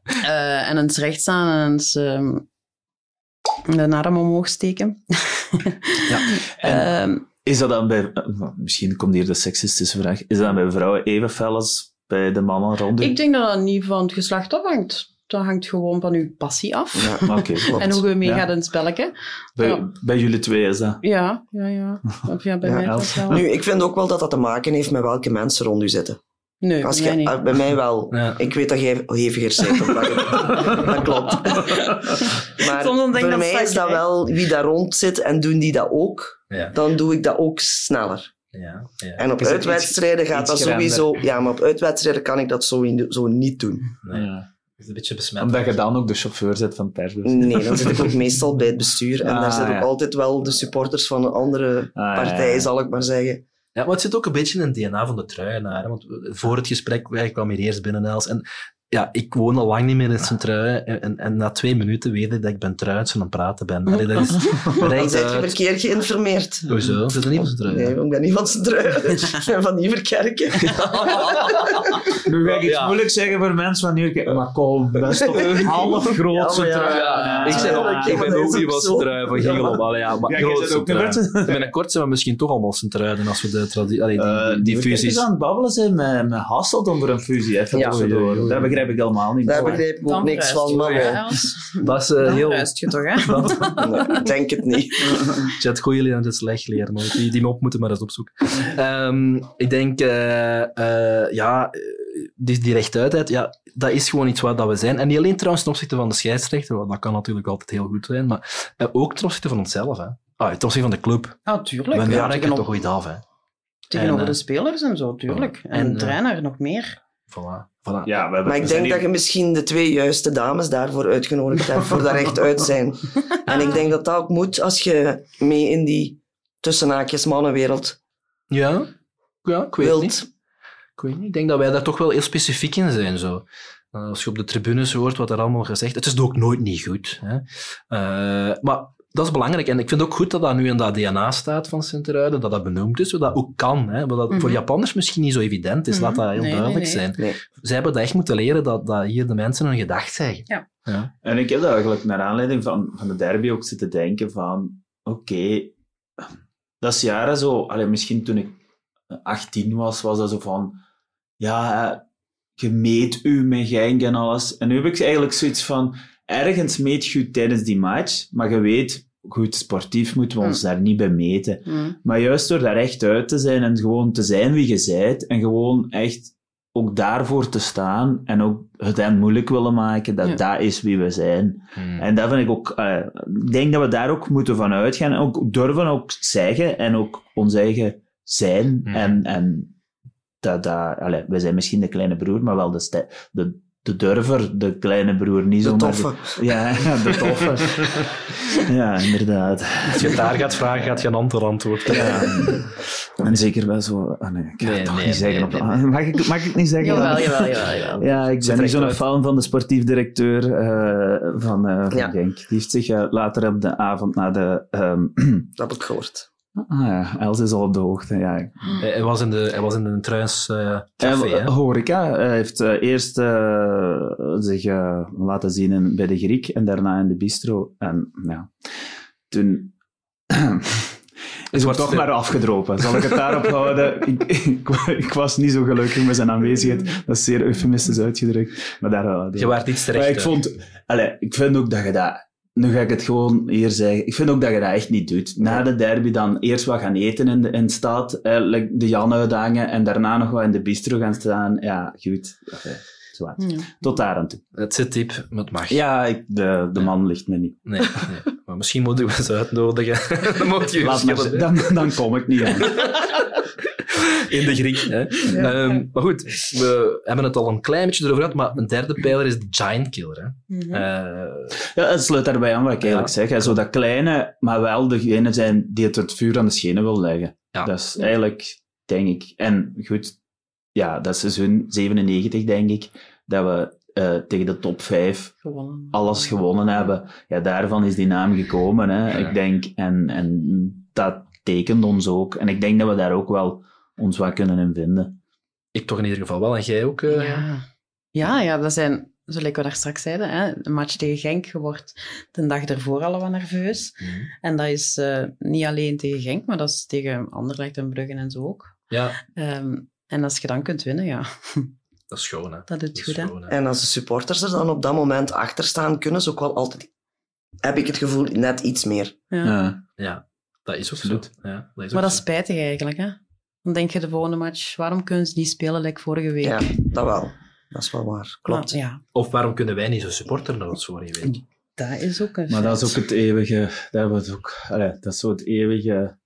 uh, en eens recht staan en eens. Um, de arm omhoog steken.
ja. En um, is dat dan bij. Misschien komt hier de seksistische vraag. Is dat dan bij vrouwen even fel als bij de mannen rond
Ik denk dat dat niet van het geslacht afhangt. Dat hangt gewoon van uw passie af.
Ja, okay,
en hoe je meegaat ja. in het spelletje.
Bij, ja. bij jullie twee is dat?
Ja, ja, ja. Of ja, bij ja, mij dat wel.
Nu, ik vind ook wel dat dat te maken heeft met welke mensen rond u zitten.
Nee,
Als
bij,
je,
mij
bij mij wel. Ik weet dat jij heviger bent. Op dat, dat klopt. Maar voor mij is dat wel wie daar rond zit en doen die dat ook. Dan doe ik dat ook sneller.
Ja, ja.
En op uitwedstrijden gaat
iets
dat sowieso... Ja, maar op uitwedstrijden kan ik dat zo, zo niet doen.
Nee. Ja. Is een beetje besmet.
Omdat je dan ook de chauffeur zit van het persbus.
Nee, dan zit ik ook meestal bij het bestuur. En
Ah,
daar zitten
ja.
ook altijd wel de supporters van een andere
Ah,
partij, zal ik maar zeggen.
Ja, maar het zit ook een beetje in het DNA van de truienaar. Want voor het gesprek, wij kwamen hier eerst binnen, Els. En ja, ik woon al lang niet meer in Sint-Truiden. En, en, en na twee minuten weet ik dat ik ben Truids aan het praten ben. Allee, dat is
Dan ben je verkeerd geïnformeerd.
Hoezo? Zit er niet van Sint-Truiden?
Nee, ik ben niet van Sint-Truiden. ik ben van Nieuwerkerken.
Nu ga ik iets
Ja.
moeilijk zeggen voor mensen van hier. Maar kom, dat is toch half grootste
Ja, maar ja.
trui.
Ja, ik ben ook,
ja,
ik ben ook
is
niet van
zo.
Sint-Truiden, van Giegel. Allee, ja, maar
Ja, jij
groot
zit ook
Sint-Truiden.
niet van-
Binnenkort zijn we misschien toch allemaal Sint-Truiden als we de traditie... Die,
Eh,
die, die
die
fusies...
aan het babbelen zijn met, met Hasselt over een fusie. Even
Ja.
tussendoor. Begrijp ik helemaal niet.
Daar begrijp ik ook niks van, maar bon.
Dat is eh,
Dan
heel...
ruist je toch, hè?
Nee, denk het niet.
Chat, goeie jullie aan het slecht leren. maar Die, die op moeten maar eens opzoeken. Ehm, ik denk, eh, eh, ja, die, die rechtuitheid, ja, dat is gewoon iets wat dat we zijn. En niet alleen trouwens ten opzichte van de scheidsrechter, want dat kan natuurlijk altijd heel goed zijn, maar ook ten opzichte van onszelf. Hè. Ah, ten opzichte van de club.
Ja,
We
tuurlijk.
ja,
Ja,
toch goed af, hè.
tegenover
En,
de spelers en zo, tuurlijk. En,
En,
de trainer nog meer.
Voilà. voilà.
Ja, we hebben,
Maar ik denk dat je misschien de twee juiste dames daarvoor uitgenodigd hebt, voor daar echt uit zijn. En ik denk dat dat ook moet als je mee in die tussenhaakjes mannenwereld
Ja, ja ik weet
wilt.
niet. Ik weet niet. Ik denk dat wij daar toch wel heel specifiek in zijn. Zo. Uh, Als je op de tribunes hoort wat er allemaal gezegd Het is ook nooit niet goed. Hè. Uh, maar dat is belangrijk. En ik vind ook goed dat dat nu in dat DNA staat van Sint-Truiden, dat dat benoemd is, zodat dat ook kan. Hè. Wat dat voor
Mhm.
Japanners misschien niet zo evident is,
Mhm.
laat dat heel
Nee,
duidelijk
nee.
zijn.
Nee.
Zij hebben dat echt moeten leren, dat, dat hier de mensen hun gedacht zeggen.
Ja.
Ja.
En ik heb daar eigenlijk naar aanleiding van, van de derby ook zitten denken van, oké, dat is jaren zo, allee, misschien toen ik 18 was, was dat zo van, ja, je meet u met Genk en alles. En nu heb ik eigenlijk zoiets van, ergens meet je tijdens die match, maar je weet, goed, sportief moeten we ons daar niet bij meten.
Mm.
Maar juist door daar echt uit te zijn en gewoon te zijn wie je bent en gewoon echt ook daarvoor te staan en ook het hen moeilijk willen maken, dat
Ja.
dat is wie we zijn.
Hmm.
En dat vind ik ook, eh, ik denk dat we daar ook moeten van uitgaan en ook durven ook zeggen en ook ons eigen zijn. En, en dat, dat, allee, wij zijn misschien de kleine broer, maar wel de, de, de durver, de kleine broer, niet
De
zomaar.
toffe.
ja, de toffe. ja, inderdaad.
Als je daar gaat vragen, gaat je een antwoord antwoorden.
Ja. En zeker wel zo. Ah, nee, ik ga
Nee,
het toch
nee,
niet zeggen.
nee,
op-
nee,
Mag, ik, mag ik niet zeggen?
Jawel, jawel, jawel, jawel.
Ja, ik ben niet zo'n fan van de sportief directeur eh, van, eh van
Ja.
Genk. Die heeft zich eh, later op de avond na de... ehm,
Dat heb ik gehoord.
Ah ja, Els is al op de hoogte. Ja.
Hij, hij was in de, hij was in een Truins eh café,
horeca. Hij heeft eh, eerst eh, zich laten zien in, bij de Griek en daarna in de bistro. En ja, toen is het
wordt
toch maar afgedropen. Zal ik het daarop houden? Ik, ik, ik was niet zo gelukkig met zijn aanwezigheid. Dat is zeer eufemistisch uitgedrukt. Maar daar,
Je waart iets terecht.
maar ik vond... Allee, ik vind ook dat je dat... Nu ga ik het gewoon hier zeggen. Ik vind ook dat je dat echt niet doet. Na de derby dan eerst wat gaan eten in de, in de stad, eh, like de Jan uithangen en daarna nog wat in de bistro gaan staan. Ja, goed. Oké, zwart.
Ja.
Tot daar aan toe.
Het zit diep, maar het mag.
Ja, ik, de, de man ligt me niet.
Nee, nee. Maar misschien moeten we eens uitnodigen. dan moet je
Laat maar,
verschillen,
dan, dan kom ik niet aan.
in de Griek. Hè? Ehm, maar goed, we hebben het al een klein beetje erover gehad, maar een derde pijler is de Giant Killer. Hè?
Mhm.
Eh,
Ja, het sluit daarbij aan wat ik eigenlijk
Ja.
zeg. Hè. Zo dat kleine, maar wel degene zijn die het, het vuur aan de schenen wil leggen.
Ja.
Dat is eigenlijk, denk ik. En goed, ja, dat is seizoen 97, denk ik, dat we eh, tegen de top 5
Gewonnen.
alles gewonnen hebben. Ja, daarvan is die naam gekomen, hè.
Ja.
ik denk. En, en dat tekent ons ook. En ik denk dat we daar ook wel ons wat kunnen in vinden.
ik toch in ieder geval wel, en jij ook. eh,
Ja. ja, ja, dat zijn, zoals we daar straks zeiden, hè, een match tegen Genk. Je wordt de dag ervoor al wat nerveus.
Mhm.
En dat is eh, niet alleen tegen Genk, maar dat is tegen Anderlecht en Bruggen en zo ook.
Ja,
Ehm, en als je dan kunt winnen, ja,
dat is schoon. Hè?
dat doet
Dat
goed, hè.
schoon, hè.
En als de supporters er dan op dat moment achter staan, kunnen ze ook wel altijd, heb ik het gevoel, net iets meer.
Ja.
Ja.
Ja, dat is ook
Absoluut.
zo. Ja, dat is
Maar
ook
dat is spijtig eigenlijk, hè. Dan denk je de volgende match, waarom kunnen ze niet spelen like vorige week?
Ja, dat wel. Dat is wel waar. Klopt.
Maar ja,
Of waarom kunnen wij niet zo supporter naar ons vorige week?
dat is ook een
Maar dat is ook het eeuwige, dat, hebben we het ook, allee, dat is zo het eeuwige,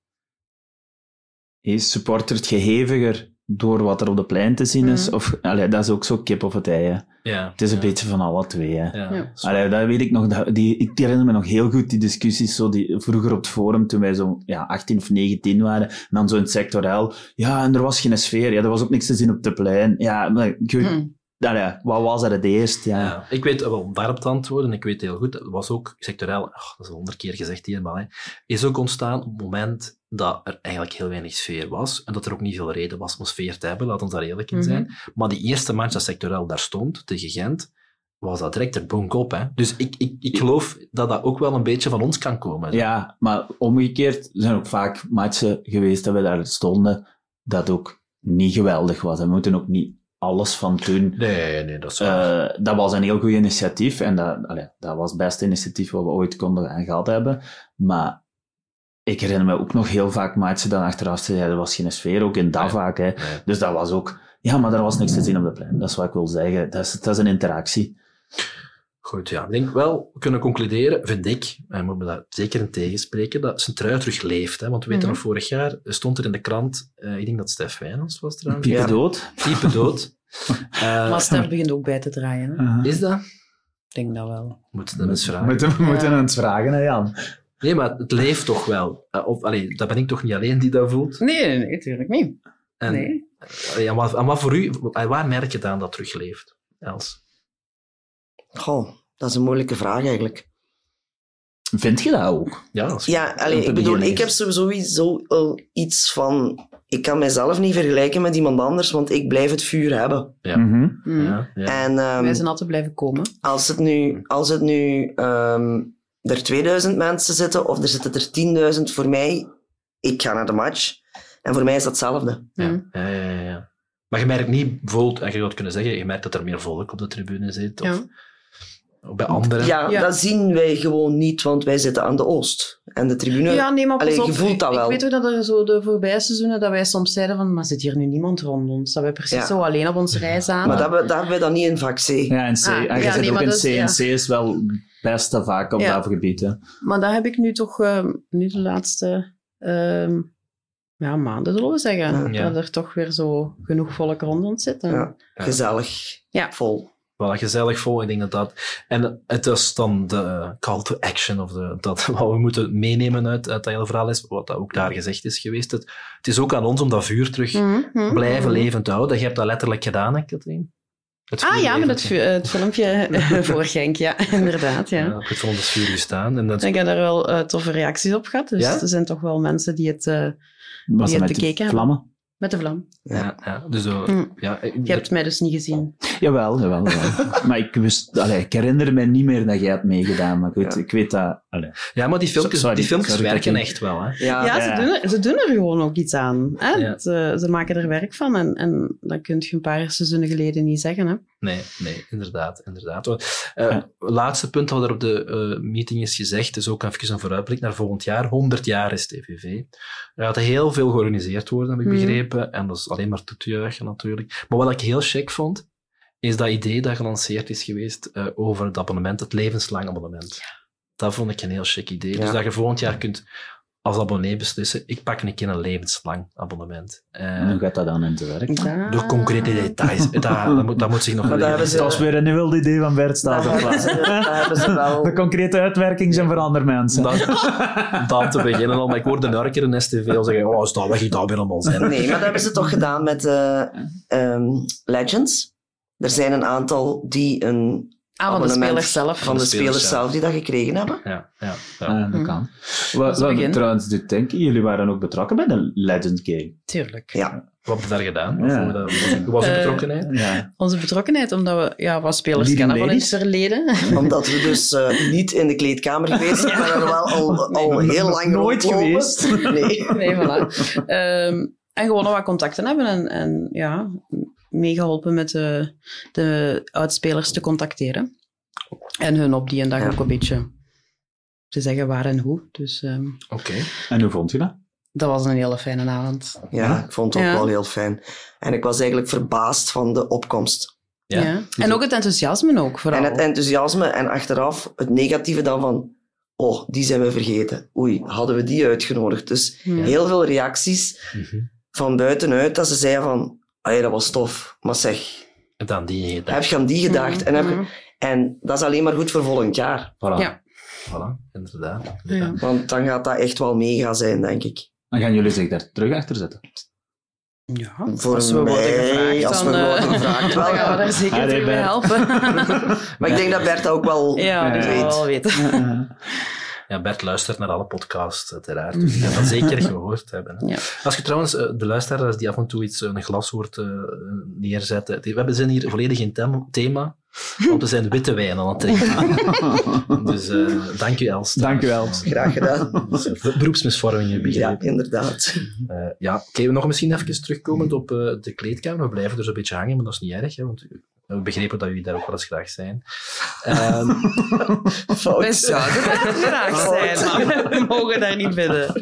hey, supportert geheviger door wat er op de plein te zien is,
Mhm.
of, allee, dat is ook zo kip of het ei, hè.
Ja,
Het is een
ja,
beetje van alle twee, hè.
Ja,
Allee, dat weet ik nog, dat, die, ik herinner me nog heel goed die discussies, zo die, vroeger op het forum, toen wij zo ja, 18 of 19 waren, en dan zo in het sectorel, ja, en er was geen sfeer, ja, er was ook niks te zien op de plein. Ja, maar ik weet-
Hm.
allee, wat was er het eerst? Ja.
Ja, ik weet wel, om daarop te antwoorden, ik weet heel goed, dat was ook sectoreel, oh, dat is al honderd keer gezegd hier, maar hè, is ook ontstaan op het moment dat er eigenlijk heel weinig sfeer was en dat er ook niet veel reden was om sfeer te hebben, laat ons daar eerlijk in zijn. Maar die eerste match dat sectoreel daar stond, tegen Gent, was dat direct er bonk op. Hè? Dus ik, ik, ik geloof dat dat ook wel een beetje van ons kan komen.
Ja, maar omgekeerd er zijn ook vaak matchen geweest dat we daar stonden dat ook niet geweldig was. En we moeten ook niet alles van doen.
Nee, nee, dat is waar.
Eh, dat was een heel goed initiatief en dat, allee, dat was het beste initiatief wat we ooit konden gehad hebben. Maar ik herinner me ook nog heel vaak matchen dan achteraf zeiden, ja, er was geen sfeer, ook in dat
Nee.
vaak. Hè.
Nee.
Dus dat was ook, ja, maar er was niks te zien op de plein. Dat is wat ik wil zeggen. Dat is, dat is een interactie.
Goed, ja. Ik denk wel, we kunnen concluderen, vind ik, en moet me daar zeker in tegenspreken, dat zijn trui terug leeft. Hè? Want we weten
Mhm.
nog, vorig jaar stond er in de krant, eh, ik denk dat Stef Wijnands was trouwens,
Piepen
Ja.
dood.
type dood. Eh,
Maar Stef begint ook bij te draaien, hè.
is dat?
Ik denk dat wel.
Moeten we hem eens vragen.
Moeten, we moeten
Ja.
eens vragen, hè, Jan.
Nee, maar het leeft toch wel. Eh, of, allee, dat ben ik toch niet alleen die dat voelt.
Nee, nee, nee, natuurlijk niet.
En,
nee.
allee, en, wat, en wat voor u, en waar merk je aan dat het terugleeft, Els?
Goh, dat is een moeilijke vraag eigenlijk.
Vind je dat ook?
Ja, dat is-
Ja, allee, ik bedoel, ik heb sowieso wel iets van... Ik kan mijzelf niet vergelijken met iemand anders, want ik blijf het vuur hebben.
Ja.
Mhm.
Hm.
ja, ja.
En ehm,
Wij zijn altijd blijven komen.
als het nu, als het nu ehm, er 2000 mensen zitten of er zitten er 10.000, voor mij, ik ga naar de match. En voor mij is dat hetzelfde.
Ja,
Hm.
ja, ja, ja, ja. Maar je merkt niet, bijvoorbeeld, en je zou het kunnen zeggen, je merkt dat er meer volk op de tribune zit, of,
Ja.
of bij anderen.
Ja,
Ja.
dat zien wij gewoon niet, want wij zitten aan de Oost. En de tribune...
Ja, nee, maar pas
Allee,
op.
je voelt dat
ik,
wel.
Ik weet ook dat er zo de voorbije seizoenen dat wij soms zeiden van, maar zit hier nu niemand rond ons? Dat wij precies
Ja.
zo alleen op onze reis aan.
Maar dat, hebben- dat hebben wij dan niet in vak C.
Ja, en C,
Ah,
en je
ja,
zit
nee,
ook in C. En C is wel beste vaak op
Ja.
dat gebied. Hè.
Maar dat heb ik nu toch, eh, nu de laatste ehm, ja, maanden, zullen we zeggen.
Ja.
Dat er toch weer zo genoeg volk rond ons zit. En-
Ja. Gezellig.
Ja.
Vol.
Wel gezellig vol, ik denk dat dat... En het is dan de call to action, of de, dat wat we moeten meenemen uit, uit dat hele verhaal is, wat dat ook daar gezegd is geweest. Het, het is ook aan ons om dat vuur terug
Mhm, mhm,
blijven
mhm.
levend te houden. Je hebt dat letterlijk gedaan, hè, Katrien?
Ah ja, met het, het filmpje voor Genk, ja, inderdaad. Ja.
ja op het vuur gestaan. En dat...
Ik heb daar wel uh, toffe reacties op gehad. Dus er zijn toch wel mensen die het, uh, die het bekeken hebben.
Vlammen?
Met de vlam.
Ja, ja. dus zo, hm. ja,
Je hebt mij dus niet gezien.
Jawel, jawel. jawel. maar ik, wist, allee, ik herinner me niet meer dat jij hebt meegedaan. Maar goed, ja. ik weet dat... Allee.
Ja, maar die filmpjes, sorry, die filmpjes sorry, werken echt wel. Hè?
Ja, ja, Ze, doen er, ze doen er gewoon ook iets aan. Hè? Ze, ze, maken er werk van. En, en dat kun je een paar seizoenen geleden niet zeggen. Hè?
Nee, nee, inderdaad. inderdaad. Uh, laatste punt wat er op de uh, meeting is gezegd, is ook even een vooruitblik naar volgend jaar. 100 jaar is TVV. Er gaat heel veel georganiseerd worden, heb ik begrepen. Mm. En dat is alleen maar toe te juichen natuurlijk. Maar wat ik heel chic vond, is dat idee dat gelanceerd is geweest uh, over het abonnement, het levenslang abonnement. Ja. Dat vond ik een heel chic idee. Ja. Dus dat je volgend jaar kunt als abonnee beslissen, ik pak een keer een levenslang abonnement.
Uh, hoe gaat dat dan in te werk?
Ja.
Door concrete details. dat, dat, moet, dat moet zich nog
leren.
Ze,
dat was weer een wild idee van Bert Stazenplaats. De concrete uitwerking zijn voor andere mensen.
Dat, dat te beginnen al. Maar ik hoorde een keer een STV al zeggen, oh, is dat weg, dat weer allemaal zijn.
Nee, maar dat hebben ze toch gedaan met uh, um, Legends. Er zijn een aantal die een
Ah, van de spelers zelf.
Van de, de spelers, zelf die dat gekregen hebben.
Ja, ja, ja.
Ah, dat kan. Hm. Wat, wat trouwens, dit denken, jullie waren ook betrokken bij de Legend Game.
Tuurlijk.
Ja.
Wat heb je daar gedaan? Ja. Hoe was de betrokkenheid? Uh,
ja. Onze betrokkenheid, omdat we ja, wat spelers Leading kennen ladies. van het verleden.
Omdat we dus uh, niet in de kleedkamer geweest zijn, maar er wel al, al nee, heel lang
Nooit geweest.
Nee. nee, voilà. Um, en gewoon nog wat contacten hebben en, en ja, meegeholpen met de, de oudspelers te contacteren. En hun op die en dag ook een beetje te zeggen waar en hoe. Dus, um,
Oké.
Okay. En hoe vond je dat?
Dat was een hele fijne avond.
Ja, ik vond het ook ja. wel heel fijn. En ik was eigenlijk verbaasd van de opkomst.
Ja. ja. En ook het enthousiasme ook, vooral.
En het enthousiasme en achteraf het negatieve dan van... Oh, die zijn we vergeten. Oei, hadden we die uitgenodigd? Dus ja. heel veel reacties mm -hmm. Van buitenuit dat ze zeiden van... Ah dat was tof. Maar zeg...
En dan die gedacht.
Heb je aan die gedacht? Mm -hmm. En, heb je, en dat is alleen maar goed voor volgend jaar.
Voilà.
Ja.
Voilà, inderdaad.
Ja.
Want dan gaat dat echt wel mega zijn, denk ik.
Dan gaan jullie zich daar terug achter zetten.
Ja,
voor
als we
mij,
worden gevraagd,
als
dan,
we worden gevraagd, wel,
dan gaan we daar zeker terug bij helpen.
Maar ik denk dat Bert dat ook wel
ja,
weet.
wel weten.
Ja, Bert luistert naar alle podcasts, uiteraard. Dus je gaat dat zeker gehoord hebben. Hè.
Ja.
Als je trouwens uh, de luisteraars die af en toe iets, een glas hoort uh, neerzetten. We hebben zijn hier volledig in thema, want we zijn witte wijn aan het drinken. dus uh, dank u, Els.
Dank u, Els.
Graag gedaan.
Dus, beroepsmisvorming, begrepen.
Ja, inderdaad.
ja, oké, okay, nog misschien even terugkomend op de kleedkamer. We blijven er zo'n beetje hangen, maar dat is niet erg, hè, want we begrepen dat jullie daar ook wel eens graag zijn. Um,
we zouden daar graag zijn, maar we mogen daar niet binnen.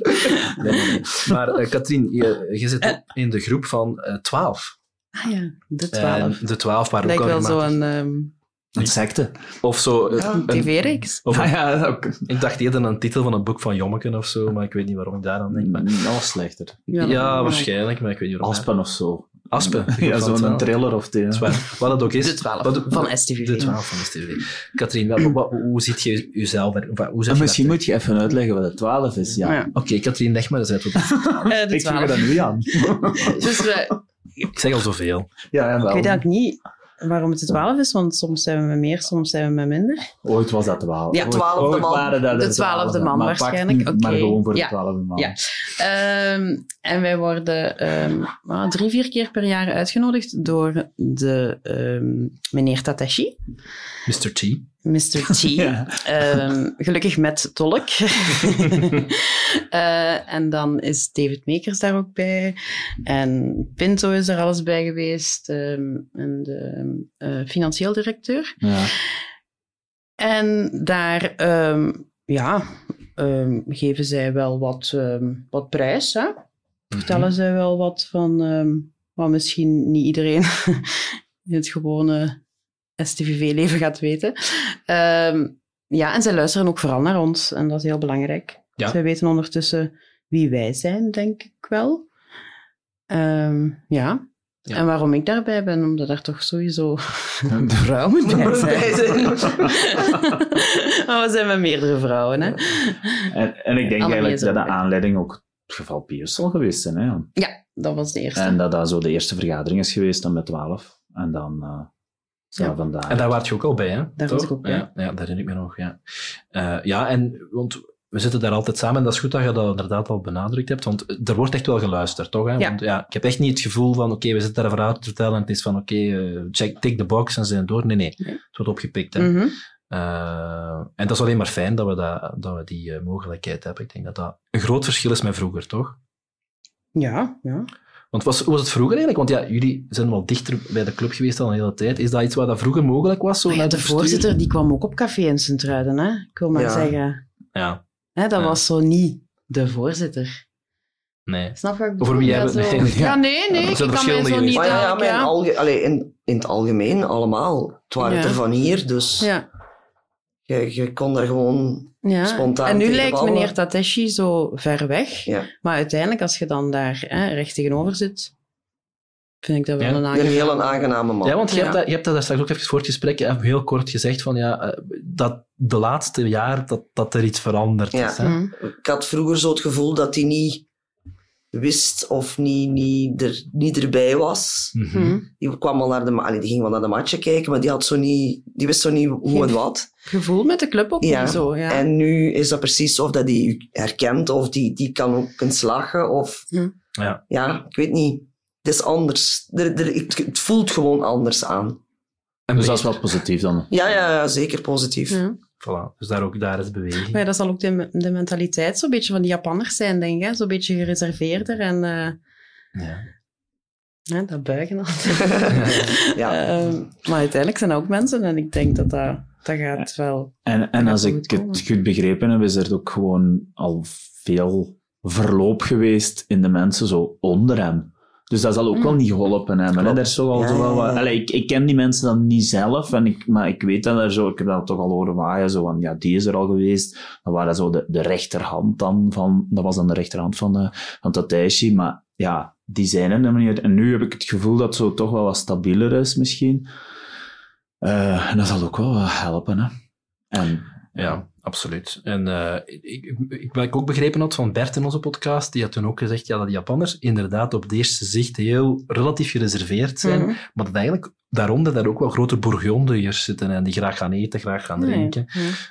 Nee, nee, nee. Maar uh, Katrien, je, je zit en, in de groep van uh, 12.
Ah ja, de 12.
de 12 waar
Lijkt
ook
wel zo'n... Um...
Een secte.
Of zo.
Ja, een tv-reeks.
Ah, ja, ook.
Ik dacht eerder een titel van een boek van Jommeken of zo, maar ik weet niet waarom ik daar aan denk. Maar...
Was slechter.
Ja, ja waarschijnlijk, maar ik weet niet waarom.
Aspen of zo.
Aspen.
Ja, zo'n trailer of die.
Wat het ook is.
De 12 wat, van STV.
De 12 van STV. Katrien, wat, hoe ziet je jezelf? Hoe
en misschien moet je even uitleggen wat de 12 is. Ja.
ja.
Oké, okay, Katrien, leg maar eens uit wat
uh, de
Ik vraag dat nu aan.
dus, uh,
ik zeg al zoveel.
Ja, ja,
ik weet eigenlijk niet waarom het de 12 is, want soms zijn we met meer, soms zijn we met minder.
Ooit was dat 12.
Ja,
12e man.
De 12e man
maar
waarschijnlijk.
Pak,
okay.
Maar gewoon voor de
ja.
12e man.
Ja. Um, en wij worden um, well, drie, vier keer per jaar uitgenodigd door de um, meneer Tatashi.
Mr. T.
Mr. T. ja. um, gelukkig met tolk. uh, en dan is David Makers daar ook bij. En Pinto is er alles bij geweest. Um, en de uh, financieel directeur.
Ja.
En daar, ja, geven zij wel wat, wat prijs. Hè? Vertellen mm -hmm. zij wel wat van wat misschien niet iedereen in het gewone STVV-leven gaat weten. Um, ja, en zij luisteren ook vooral naar ons. En dat is heel belangrijk.
Ja.
Zij weten ondertussen wie wij zijn, denk ik wel. Um, ja. ja. En waarom ik daarbij ben, omdat er toch sowieso vrouwen bij zijn. maar we zijn met meerdere vrouwen, hè.
En, en ik denk eigenlijk dat de aanleiding ook het geval zal geweest zijn, hè.
Ja, dat was de eerste.
En dat dat zo de eerste vergadering is geweest dan met 12. En dan... Uh, Ja, vandaar.
En daar waart je ook al bij, hè?
Daar was ik ook bij.
Ja, ja, dat herinner ik me nog, ja. Eh, ja, en want we zitten daar altijd samen en dat is goed dat je dat inderdaad al benadrukt hebt, want er wordt echt wel geluisterd, toch? Hè?
Ja.
Want ja, ik heb echt niet het gevoel van, oké, we zitten daar een verhaal te vertellen en het is van, oké, eh, check, tick the box en ze zijn door. Nee, nee,
Nee.
het wordt opgepikt. Hè?
Mhm.
Eh, en dat is alleen maar fijn dat we, dat, dat we die eh, mogelijkheid hebben. Ik denk dat dat een groot verschil is met vroeger, toch?
Ja, ja.
Want was, hoe was het vroeger eigenlijk? Want ja, jullie zijn wel dichter bij de club geweest al een hele tijd. Is dat iets wat dat vroeger mogelijk was? Zo
ja, de voorzitter die kwam ook op café in Sint-Truiden, hè? Ik wil maar
Ja.
zeggen.
Ja,
Hè, dat
Ja.
was zo niet de voorzitter.
nee.
Snap je
Over wie hebben
Ja, zo- nee, nee. Ik kan mij zo niet
Maar ja, ja,
duidelijk,
maar in,
ja.
alge- allee, in, in het algemeen allemaal. Het waren
Ja.
er van hier, dus
Ja,
je, je kon er gewoon...
ja.
Spontaan
En nu lijkt
ballen.
meneer Tateshi zo ver weg.
Ja.
Maar uiteindelijk, als je dan daar hè, recht tegenover zit, vind ik dat wel
Ja.
een
Een
aangename...
heel aangename man.
Ja, want je,
Ja.
hebt dat, je hebt dat daar straks ook even voor het gesprek heel kort gezegd van ja, eh, dat de laatste jaar dat, dat er iets veranderd
Ja.
is. Hè?
Mhm.
Ik had vroeger zo het gevoel dat hij niet wist of niet, niet, er, niet erbij was.
Mhm.
Mhm.
Die, kwam al naar de, allee, die ging wel naar de matchen kijken, maar die, had zo niet, die wist zo niet hoe
Geen-
en wat.
Gevoel met de club ook
Ja.
niet zo. Ja.
En nu is dat precies of dat hij u herkent, of die, die kan ook eens lachen, of...
Ja.
Ja, ik weet niet. Het is anders. Er, er, het, het voelt gewoon anders aan.
En
Dus dat is wel positief dan.
Ja, ja, ja zeker positief.
Ja.
Voilà. Dus daar ook daar is beweging.
Maar ja, dat zal ook de, de mentaliteit zo'n beetje van die Japanners zijn, denk ik. Zo'n beetje gereserveerder en eh,
Ja.
hè, dat buigen altijd.
Ja.
Ehm, maar uiteindelijk zijn dat ook mensen en ik denk dat dat, dat gaat wel...
En, en
gaat
als ik het goed begrepen heb, is er ook gewoon al veel verloop geweest in de mensen zo onder hem. Dus dat zal ook
Mm.
wel niet geholpen hebben. Hè? Er is toch al
Ja,
zo wel wat... Allee, ik, ik ken die mensen dan niet zelf, en ik, maar ik weet dat er zo... Ik heb dat toch al horen waaien, zo van, ja, die is er al geweest. Dan waren zo de, de rechterhand dan van... Dat was dan de rechterhand van, de, van Tateishi, maar ja, die zijn er helemaal niet. En nu heb ik het gevoel dat het zo toch wel wat stabieler is, misschien. Eh, en dat zal ook wel wat helpen, hè. En
Ja, absoluut. En eh, ik, ik, wat ik ook begrepen had van Bert in onze podcast, die had toen ook gezegd ja, dat de Japanners inderdaad op het eerste zicht heel relatief gereserveerd zijn,
Mhm.
maar dat eigenlijk daaronder daar ook wel grote bourgondiërs zitten en die graag gaan eten, graag gaan
Nee.
drinken.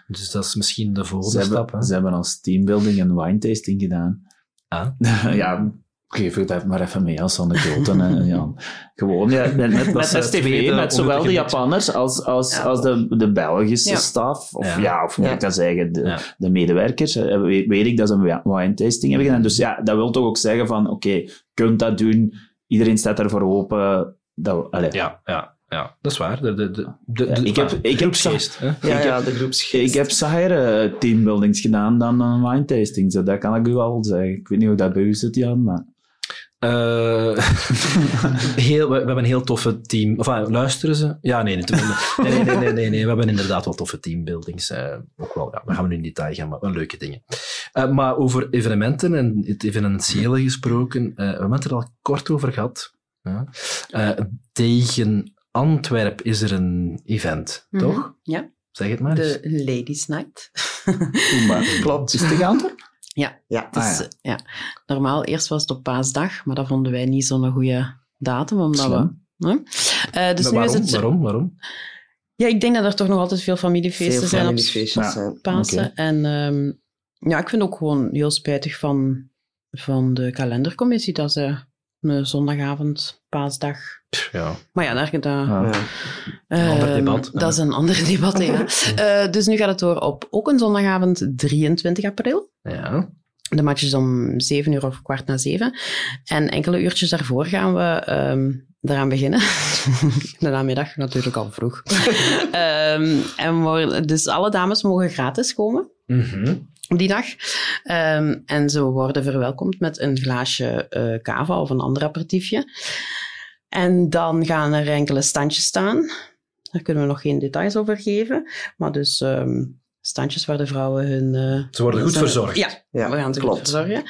Dus dat is misschien de
Ze
volgende stap.
hebben,
Hè?
ze hebben als teambuilding een wine tasting gedaan.
Ah.
ja, geef het even maar even mee als anekdote. hè, Jan. Gewoon, ja, met, met,
Met
met,
de
TV,
tweede
met zowel de. Japanners als, als,
Ja.
als de, de Belgische
Ja.
staf. Of
Ja.
ja, of moet
Ja.
ik dat zeggen, de,
Ja.
de medewerkers. eh, Weet, weet ik dat ze een wine tasting hebben gedaan. Dus ja, dat wil toch ook zeggen van, oké, je kunt dat doen. Iedereen staat ervoor open. Dat, allee.
Ja, ja, ja, dat is waar. De, de, de,
Ja, ik heb- ik heb
groepsgeest?
Ja,
Ik
ja, de groepsgeest.
Ik heb saaiere teambuildings gedaan dan een wine tasting. zo, Dat kan ik u wel zeggen. Ik weet niet hoe dat bij u zit, Jan, maar...
Eh, we, we, hebben een heel toffe team. Enfin, ah, luisteren ze? Ja, nee, niet, nee, nee, nee, nee, nee, nee, We hebben inderdaad wel toffe teambuildings. Eh, ook wel, ja, we gaan nu in detail gaan, maar leuke dingen. Eh, maar over evenementen en het evenementiële gesproken, we hebben het er al kort over gehad. tegen Antwerp is er een event,
mhm,
toch?
Ja.
Zeg het maar eens.
De Ladies Night.
Klopt.
Is het tegen
ja,
Ja.
is,
Ah,
eh, ja. normaal eerst was het op paasdag, maar dat vonden wij niet zo'n goede datum, omdat
Slim.
we... Hè? Eh, dus
Maar
nu
waarom,
is het...
waarom? Waarom?
Ja, ik denk dat er toch nog altijd veel familiefeesten
Veel
zijn op
zijn.
Pasen. En ehm, ja, ik vind het ook gewoon heel spijtig van, van de kalendercommissie dat ze een zondagavond, paasdag...
Ja.
Maar ja, daar, dat,
Ja.
Een ander
Ehm,
debat.
Dat is een ander debat, ja. Eh, dus nu gaat het door op ook een zondagavond 23 april.
ja.
De match is om 7 uur of kwart na 7. En enkele uurtjes daarvoor gaan we ehm eraan beginnen. De namiddag natuurlijk al vroeg. Ehm, en worden- dus alle dames mogen gratis komen
Mhm.
die dag. Ehm, en ze worden verwelkomd met een glaasje eh cava of een ander aperitiefje. En dan gaan er enkele standjes staan. Daar kunnen we nog geen details over geven. Maar dus ehm, standjes waar de vrouwen hun... eh,
Ze worden goed verzorgd.
Ja,
Ja,
we gaan ze goed verzorgen.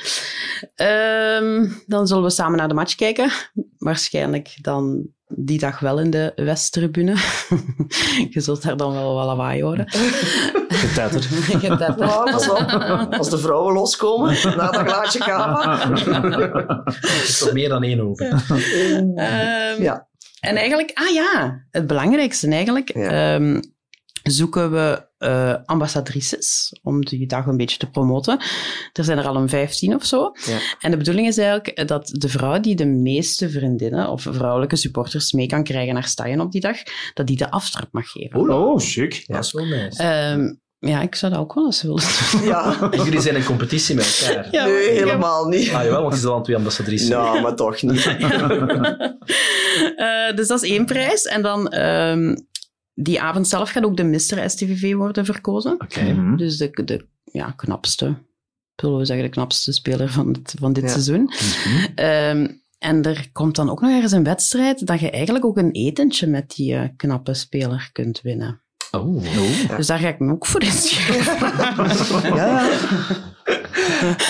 Ehm, dan zullen we samen naar de match kijken. Waarschijnlijk dan die dag wel in de Westtribune. Je zult daar dan wel wat lawaai horen.
Getetter.
Getetter.
Ja, pas op. Als de vrouwen loskomen na dat glaasje kava.
Het is toch meer dan één open.
Ehm,
Ja.
En eigenlijk, ah ja, het belangrijkste eigenlijk,
Ja.
ehm, zoeken we eh, ambassadrices om die dag een beetje te promoten. Er zijn er al een 15 of zo.
Ja.
En de bedoeling is eigenlijk dat de vrouw die de meeste vriendinnen of vrouwelijke supporters mee kan krijgen naar Staaien op die dag, dat die de aftrap mag geven.
Oh, chic.
Dat is wel nice.
Ehm, ja, ik zou dat ook wel eens willen doen.
Ja.
Jullie zijn in competitie met elkaar.
Ja,
nee,
heb-
helemaal niet.
Ah jawel, want je is al twee ambassadrices.
Nou, maar toch niet.
Eh, dus dat is één prijs. En dan ehm, die avond zelf gaat ook de Mr. STVV worden verkozen.
Oké.
Mhm.
Dus de, de ja, knapste, zullen we zeggen, de knapste speler van, het, van dit
Ja.
seizoen.
Mhm.
Ehm, en er komt dan ook nog ergens een wedstrijd dat je eigenlijk ook een etentje met die eh, knappe speler kunt winnen.
Oh.
Dus daar ga ik me ook voor inschrijven.
Ja.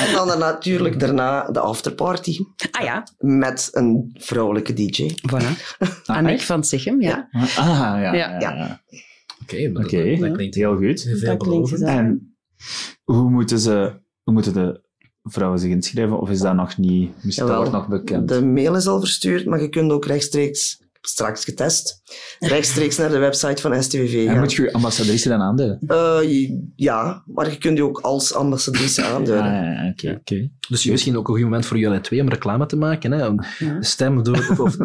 En dan natuurlijk daarna de afterparty
ah ja,
met een vrouwelijke DJ.
voilà.
Ah,
Annick van Sichem, ja.
Ah, ja.
Ja.
ja,
Ja.
ja.
Oké, dat,
Oké.
dat klinkt
Heel goed.
Dat.
En hoe moeten, ze, hoe moeten de vrouwen zich inschrijven? Of is dat nog niet... Misschien dat
Jawel.
wordt nog bekend.
De mail is al verstuurd, maar je kunt ook rechtstreeks, straks getest, rechtstreeks naar de website van STVV
En moet je je ambassadrice dan aanduiden?
Eh, ja, maar je kunt je ook als ambassadrice
Ah,
aanduiden.
ja, oké, oké.
Dus misschien ook een goed moment voor jullie twee om reclame te maken. Hè? Om Stem door, of, of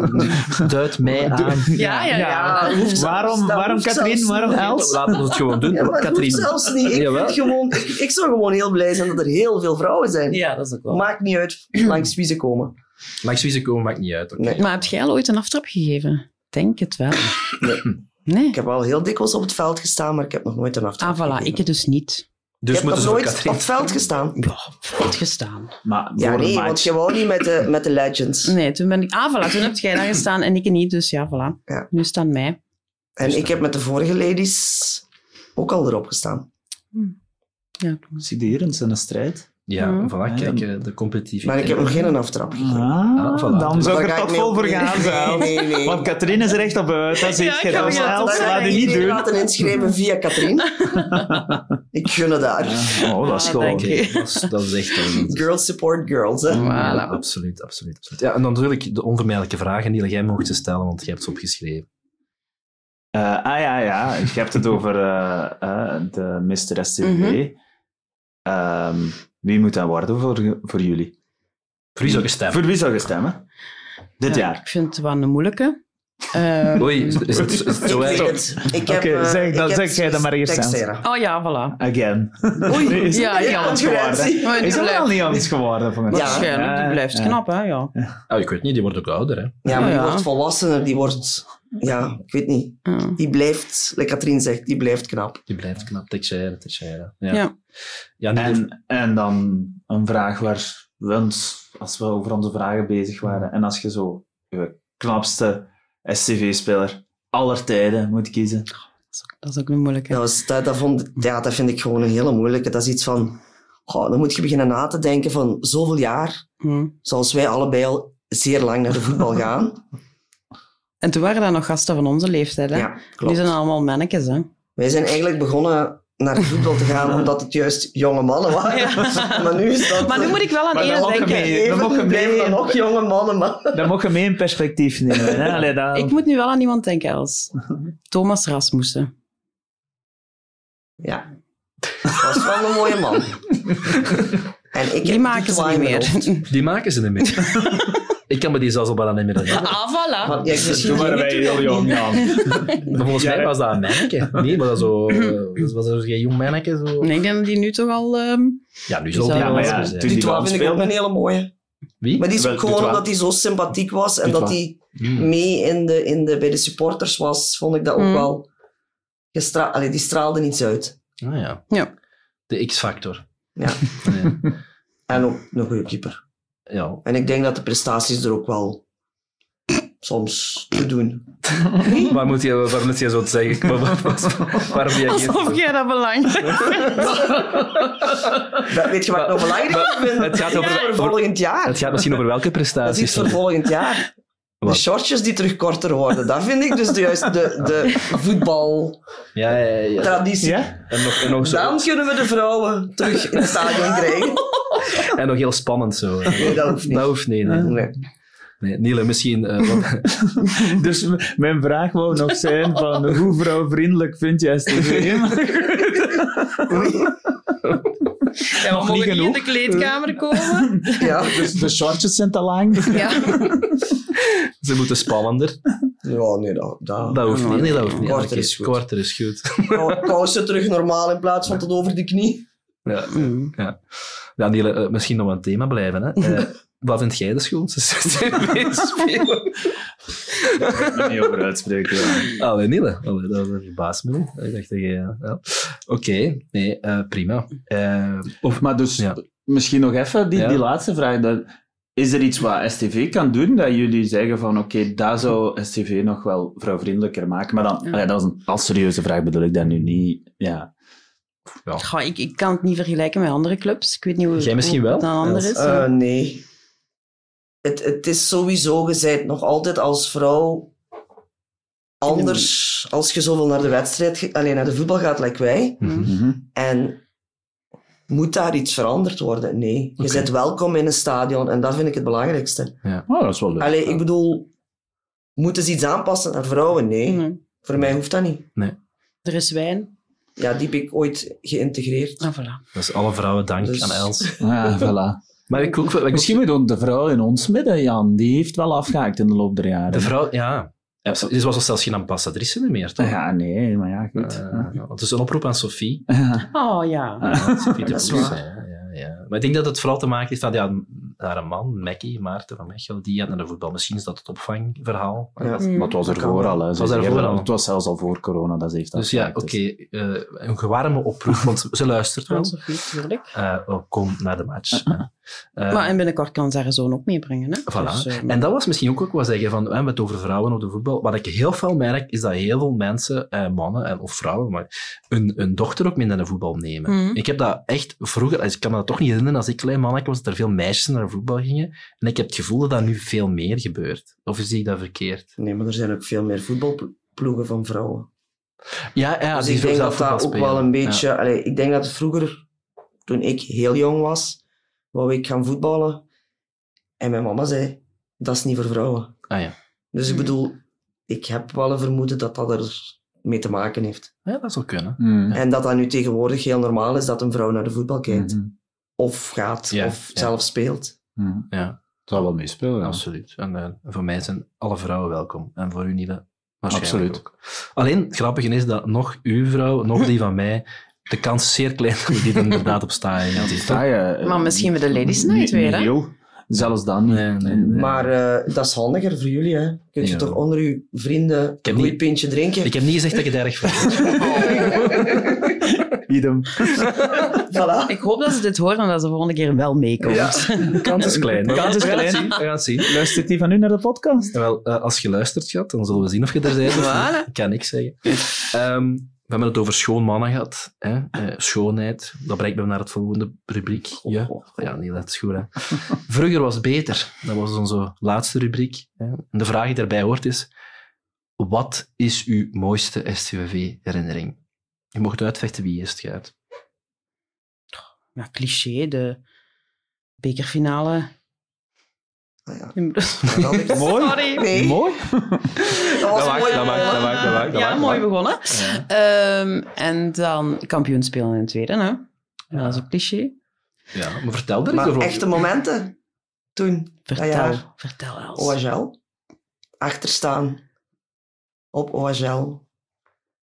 duid mij aan.
Ja, ja, ja.
Waarom, waarom Katrien,
zelfs
waarom
niet.
Els?
Laten we het gewoon doen.
Ja,
Katrien.
zelfs niet. Ik, vind gewoon, ik, ik zou gewoon heel blij zijn dat er heel veel vrouwen zijn.
Ja, dat is ook wel.
Maakt niet uit langs wie ze komen.
Langs wie ze komen maakt niet uit. oké.
Nee.
Maar heb jij al ooit een aftrap gegeven? Denk het wel.
Nee.
Nee.
Ik heb wel heel dikwijls op het veld gestaan, maar ik heb nog nooit een aftrap
Ah, voilà.
gegeven.
Ik dus niet.
Dus
ik heb
moeten
nog nooit
Katrien.
op het veld gestaan.
Ja, veld gestaan.
Maar
Ja, nee, want je wou niet met de, met de legends.
Nee, toen ben ik... Ah, voilà. Toen heb jij daar gestaan en ik niet. Dus ja, voilà.
Ja.
Nu staan mij.
En ik heb met de vorige ladies ook al erop gestaan.
Ja.
Sidderend, een strijd.
Ja,
Mhm.
voilà, kijk, eh, de competitiviteit.
Maar ik heb nog geen aftrap gegeven.
Ah,
Ah, voilà.
dan
Dus
zou ik er
mee
vol voor gaan,
Nee,
zelf.
nee, nee.
Want Katrien is er echt op uit. Dat zie
Ja,
je.
ik
Els,
doen.
laat je niet doen.
laten inschrijven via Katrien. ik gun het daar.
Ja, Oh, dat is
Ah,
gewoon...
je.
Dat, is, dat is echt.
Girls support girls, hè.
Ja,
Voilà.
absoluut, absoluut, absoluut. Ja, en dan natuurlijk de onvermijdelijke vragen die jij mocht stellen, want jij hebt ze opgeschreven.
Eh, ah ja, ja. Je hebt het over eh, de Mr. STV.
Mhm.
Ehm, wie moet dat worden voor, voor jullie?
Voor wie zou je stemmen?
Voor wie zou je stemmen? Dit
Ja,
jaar.
Ik vind het wel een moeilijke. Eh,
Oei, is, is het, is het zo erg?
Oké, zeg-
ik
dan
heb
zeg jij dat maar eerst.
Oh ja, voilà.
Again.
Oei,
Nee, is
Ja,
het niet
ja,
anders geworden? Is het wel niet anders geworden? Van
Ja.
Waarschijnlijk, die blijft
ja.
knap, hè? Ja.
Oh, ik weet niet, die wordt ook ouder, hè.
Ja, maar die
Ja.
wordt volwassener, die wordt... Ja, ik weet niet.
Ja.
Die blijft, like Katrien zegt, die blijft knap.
Die blijft knap, Teixeira, Teixeira. Ja.
Ja.
Ja, nee,
En, en dan een vraag waar we ons, als we over onze vragen bezig waren, en als je zo je knapste SCV-speler aller tijden moet kiezen.
Dat is ook- Dat is ook een moeilijke.
Dat, was, dat, dat, vond, ja, dat vind ik gewoon een hele moeilijke. Dat is iets van... dan moet je beginnen na te denken van zoveel jaar,
Hm.
zoals wij allebei al zeer lang naar de voetbal gaan.
En toen waren dat nog gasten van onze leeftijd, hè?
Ja,
Nu
klopt.
zijn het allemaal mannetjes, hè?
Wij zijn eigenlijk begonnen naar de voetbal te gaan omdat het juist jonge mannen waren.
Ja.
Maar nu is dat...
Maar nu moet ik wel aan
mag
denken.
Dan mogen we
blijven
mee-
dan nog jonge mannen, maar...
Dat mag je mee in perspectief nemen. Hè? Allee.
Ik moet nu wel aan iemand denken als Thomas Rasmussen.
Ja. Dat was wel een mooie man. En ik
Die maken ze niet meer.
die maken ze niet meer. Ik kan me die zelfs al bijna niet meer herinneren.
Ah, voilà.
Want, ja,
Toen waren wij heel jong. Jan.
Maar volgens mij was dat een manneke. Nee, maar dat zo... eh, was dat geen jong manneke? Zo?
Nee, ik denk die nu toch al... ehm,
Ja, nu
Die
zal die
wel
Ja,
zo
maar ja,
Die
die
Twa
wel
vind ik ook een hele mooie.
Wie?
Maar die is
Wel,
ook gewoon omdat hij zo sympathiek was en dat hij
Hmm.
mee in de, in de, bij de supporters was, vond ik dat ook
Mm.
wel... Gestra Allee, die straalde iets uit.
Ah ja.
Ja.
De X-factor.
Ja.
Ja.
En ook een goede keeper.
Ja.
En ik denk dat de prestaties er ook wel soms te doen.
Waar moet je, waar moet je zo te zeggen? Waar- waar- Waarom reageert
Alsof jij dat belangrijk
Dat, weet je wat ik nog belangrijk vind?
het gaat over-
voor volgend jaar.
Het gaat misschien over welke
Dat is
prestaties.
voor volgend jaar. De shortjes die terug korter worden. Dat vind ik dus de, juist de, de voetbaltraditie.
Ja, ja, ja.
Ja?
En nog, en, nog zo,
Dan kunnen we de vrouwen terug in het stadion krijgen.
en nog heel spannend zo.
Nee, dat hoeft niet.
Dat hoeft niet. nee.
Nee.
Nee, Niele, misschien... Uh,
dus mijn vraag wou nog zijn van hoe vrouwvriendelijk vind je STV?
Ja, we mogen niet in de kleedkamer komen.
ja, dus de shortjes zijn te lang. Ja.
Ze moeten spannender.
Ja, nee, dat, dat,
dat hoeft niet. Nee, dat hoeft niet.
Korter is goed.
Korter is goed.
Kousen terug normaal in plaats van tot over de knie.
Ja, mm. ja. Uh, misschien nog een thema blijven. Hè? Uh, wat vind jij de schoonste spelen?
Ik kan niet over uitspreken.
Ja. Allee, Niele. Allee, dat verbaast me. Ik dacht dat je... Ja. Oké, okay. nee, uh, prima.
of, maar dus, ja. misschien nog even die, die laatste vraag. Dat, is er iets wat STV kan doen dat jullie zeggen van oké, okay, daar zou STV nog wel vrouwvriendelijker maken? Maar dan, ja. allee, dat is een als serieuze vraag, bedoel ik dat nu niet. Ja.
Ja. Goh, ik, ik kan het niet vergelijken met andere clubs. Ik weet niet hoe,
Jij misschien
hoe
wel?
het dan anders is.
Uh, nee. Het, het is sowieso, gezegd nog altijd als vrouw anders als je zoveel naar de wedstrijd, alleen naar de voetbal gaat, like wij.
Mm -hmm.
En moet daar iets veranderd worden? Nee. Je okay. bent welkom in een stadion en dat vind ik het belangrijkste.
Ja.
Oh, dat is wel leuk.
Allee, ik bedoel, moeten ze iets aanpassen naar vrouwen? Nee.
nee.
Voor mij hoeft dat niet.
Nee.
Er is wijn.
Ja, die heb ik ooit geïntegreerd.
Ah, voilà.
Dus alle vrouwen dank dus... aan Els.
Ja, voilà.
Maar ik ook, ik
Misschien moet ook de vrouw in ons midden, Jan. Die heeft wel afgehaakt in de loop der jaren.
De vrouw, ja. Ja, ze was zelfs geen ambassadrice meer, toch?
Ja, nee, maar ja, goed.
Uh, het is een oproep aan Sophie.
Oh, ja.
Uh, Sophie de Poes, ja, ja, ja. Maar ik denk dat het vooral te maken heeft dat ja, haar een man, Mackie, Maarten van Mechelen, die had naar de voetbal. Misschien is dat het opvangverhaal.
Ja, maar het was ervoor al. Hè.
Het was, al.
het was zelfs al voor corona dat ze heeft
Dus ja, oké. Okay, uh, een gewarme oproep, want ze luistert wel.
Tuurlijk.
oh, kom naar de match.
maar en binnenkort kan ze haar zoon ook meebrengen. Hè?
Voilà. Dus, en dat was misschien ook, ook wat zeggen van, we hebben het over vrouwen op de voetbal. Wat ik heel veel merk, is dat heel veel mensen, eh, mannen of vrouwen, maar hun, hun dochter ook mee naar de voetbal nemen.
Mm.
Ik heb dat echt vroeger, ik kan me dat toch niet herinneren, als ik klein mannetje was, dat er veel meisjes naar de voetbal gingen. En ik heb het gevoel dat dat nu veel meer gebeurt. Of zie ik dat verkeerd?
Nee, maar er zijn ook veel meer voetbalploegen van vrouwen.
Ja, ja
dus ik denk dat dat ook wel een beetje... Ja. Allee, ik denk dat vroeger, toen ik heel jong was, wou ik gaan voetballen. En mijn mama zei, dat is niet voor vrouwen.
Ah ja.
Dus ik bedoel, ik heb wel een vermoeden dat dat er mee te maken heeft.
Ja, dat zou kunnen.
Mm.
En dat dat nu tegenwoordig heel normaal is dat een vrouw naar de voetbal kijkt.
Mm.
Of gaat,
ja,
of
ja.
zelf speelt.
Mm.
Ja.
Het zou wel meespelen, ja.
Absoluut. En uh, voor mij zijn alle vrouwen welkom. En voor u niet, waarschijnlijk
Absoluut.
ook. Alleen, het grappige is dat nog uw vrouw, nog die van mij, de kans is zeer klein dat die er inderdaad op staan. Ja,
Sta je,
maar misschien met de Ladies Night weer, hè?
Zelfs dan niet.
Nee, nee, nee.
Maar uh, dat is handiger voor jullie, hè? Kun je
Ja.
toch onder uw vrienden een goed pintje drinken?
Ik heb niet gezegd dat ik het erg vind.
Idem.
Voilà.
Ik hoop dat ze dit horen en dat ze de volgende keer wel meekomt.
Ja. De kans is klein.
De kans is klein.
We gaan het zien.
Luistert die van u naar de podcast?
Wel, eh, als je luistert, schat, dan zullen we zien of je er bent. of niet.
Voilà.
Ik kan niks zeggen. Ehm, we hebben het over schoon mannen gehad. Hè? Eh, schoonheid. Dat brengt me naar het volgende rubriek. Ja, ja nee, dat is goed. Hè? Vroeger was beter. Dat was onze laatste rubriek. Hè? En de vraag die daarbij hoort is... Wat is uw mooiste STVV-herinnering? Je mocht uitvechten wie eerst gaat.
Ja, cliché, de bekerfinale.
Ah, ja. Ik-
Mooi.
Sorry.
Nee,
Mooi.
dat was
Dat
mooi.
maakt, dat maakt, dat maakt, dat maakt. dat
Ja,
maakt,
mooi begonnen.
maakt.
Ehm, en dan kampioen spelen in het tweede, hè? Ja, dat is ook cliché.
Ja, maar vertel er eens
Maar
over.
echte momenten toen,
Vertel,
jaar,
vertel Els.
OHL, achterstaan op OHL.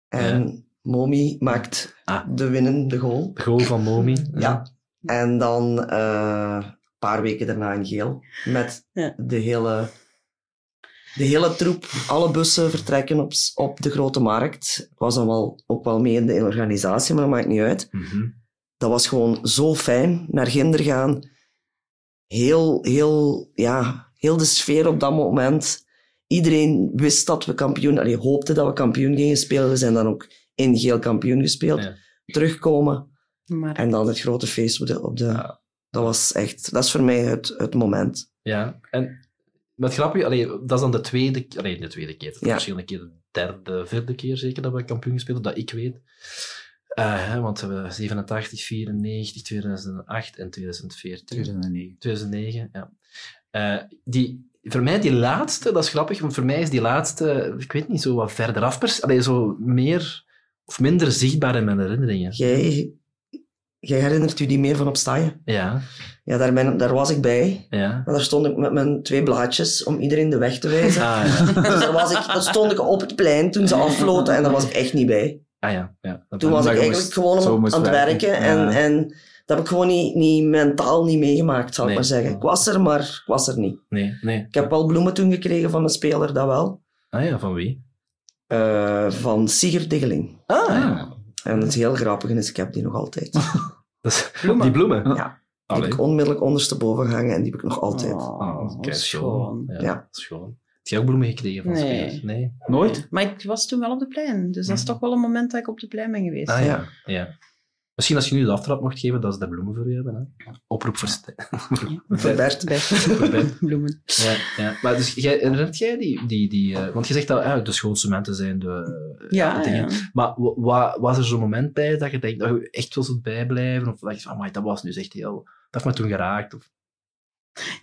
En Momi maakt
Ah.
de winnende goal.
De goal van Momi.
Ja. En dan eh, een paar weken daarna in geel. Met
Ja.
de, hele, de hele troep. Alle bussen vertrekken op, op de grote markt. Ik was dan wel, ook wel mee in de organisatie, maar dat maakt niet uit.
Mhm.
Dat was gewoon zo fijn. Naar Ginder gaan. Heel, heel, ja, heel de sfeer op dat moment. Iedereen wist dat we kampioen... Allee, hoopte dat we kampioen gingen spelen. We zijn dan ook in geel kampioen gespeeld.
Ja.
Terugkomen.
Maar
En dan het grote feest op de... Op de
Ja.
Dat was echt... Dat is voor mij het, het moment.
Ja, en met grappig, allee, dat is dan de tweede, allee, de tweede keer,
Ja.
misschien een keer de derde, vierde keer zeker dat we kampioen gespeeld hebben, dat ik weet. Eh, hè, want we hebben 87, 94, 2008 en 2014.
2009.
2009, ja. Eh, die, voor mij die laatste, dat is grappig, want voor mij is die laatste, ik weet niet, zo wat verder af. pers- Allee, zo meer of minder zichtbaar in mijn herinneringen.
Jij, jij herinnert u die meer van op staaien?
Ja,
Ja, daar, ben, daar was ik bij.
ja.
En daar stond ik met mijn twee blaadjes om iedereen de weg te wijzen.
Ah ja,
Dus daar, was ik, daar stond ik op het plein toen ze afloten en daar was ik echt niet bij.
ah, ja. ja.
Toen was ik eigenlijk
moest-
gewoon aan het
werken.
En, en dat heb ik gewoon niet, niet mentaal niet meegemaakt, zal ik maar zeggen. Ik was er, maar ik was er niet.
Nee, nee.
Ik heb wel bloemen toen gekregen van een speler, dat wel.
Ah ja, van wie?
Eh, van Sigurd Diggeling.
Ah, ja.
Ah.
En het heel grappige is, ik heb die nog altijd. Die
is, Die bloemen?
Ja.
Allee.
heb ik onmiddellijk ondersteboven gehangen en die heb ik nog altijd.
Oh,
Oh, kijk, schoon. Ja,
Ja.
schoon. Heb jij ook bloemen gekregen van
Nee.
spelers? Nee.
Nooit?
Maar ik was toen wel op de plein, dus dat is
Mhm.
toch wel een moment dat ik op de plein ben geweest.
Ah ja. ja. Misschien als je nu de aftrap mocht geven, dat ze de bloemen voor je hebben. Hè? Oproep voor Stijn.
Voor Bert.
Bloemen.
Ja, ja. Maar dus, jij, herinnert jij die... die, die eh, want je zegt dat ah, de schoonste momenten zijn de, eh,
Ja,
de dingen.
ja.
Maar wa- wa- was er zo'n moment bij dat je denkt dat je echt wil zult bijblijven? Of dat je van, amai, dat was nu echt heel... Dat heeft me toen geraakt. Of,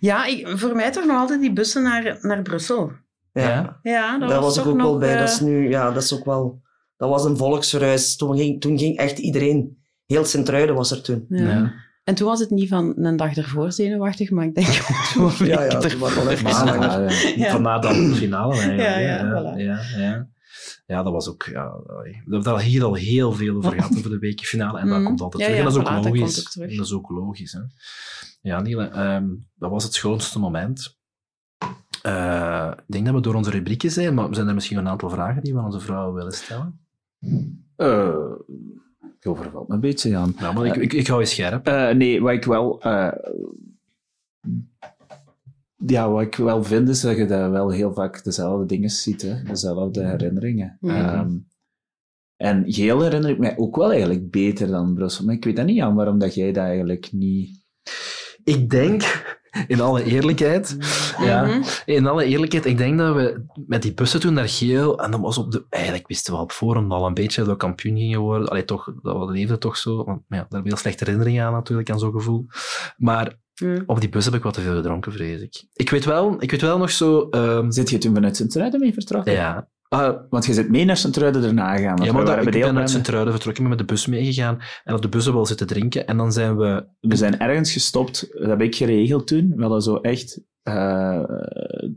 Ja, ik, voor mij toch nog altijd die bussen naar, naar Brussel.
Ja.
Ja, dat
Daar
was,
was ik ook
nog,
wel bij.
eh,
Dat is nu, ja, dat is ook wel... Dat was een volksverhuis. Toen ging, toen ging echt iedereen... Heel Sint-Truiden was er toen.
ja. En toen was het niet van een dag ervoor zenuwachtig, maar ik denk gewoon
Ja, ja, toen was wel.
Ah, ja.
Ja.
Van na de finale eigenlijk.
Ja, ja,
ja,
voilà.
ja, ja. Ja, dat was ook... Ja, we hebben daar hier al heel veel over gehad over de weekfinale. En dat
Mhm.
komt altijd
Ja,
terug.
ja,
en dat is
voilà,
ook
dat
logisch.
ook terug.
Dat is ook logisch. Hè. Ja, Niele, ehm, dat was het schoonste moment. Eh, ik denk dat we door onze rubrieken zijn, maar zijn er misschien een aantal vragen die we aan onze vrouwen willen stellen?
Eh, ik overval me een beetje, Jan.
Ja, maar ik, ik, ik hou je scherp.
Eh, nee, wat ik wel... eh, ja, wat ik wel vind, is dat je daar wel heel vaak dezelfde dingen ziet, hè? dezelfde herinneringen.
Mhm.
Ehm, en Geel herinner ik mij ook wel eigenlijk beter dan Brussel. Maar ik weet dat niet, Jan, waarom dat jij dat eigenlijk niet...
Ik denk, in alle eerlijkheid, ja,
Mhm.
in alle eerlijkheid, ik denk dat we met die bussen toen naar Geel, en dat was op de, eigenlijk wisten we op voorhand al een beetje dat we kampioen gingen worden. Allee, toch, dat leefde toch zo. Want ja, daar heb ik heel slechte herinneringen aan natuurlijk, aan zo'n gevoel. Maar
Mhm.
op die bus heb ik wat te veel gedronken, vrees ik. Ik weet wel, ik weet wel nog zo... ehm,
Zit je toen vanuit Sint-Truiden mee vertrokken?
ja, Ah,
Want je zit mee naar Sint-Truiden erna gegaan.
ja, maar
we
dat, ik ben uit Sint-Truiden vertrokken, ben met de bus meegegaan en op de bus hebben we wel zitten drinken. En dan zijn we...
We zijn ergens gestopt, dat heb ik geregeld toen. We hadden zo echt eh,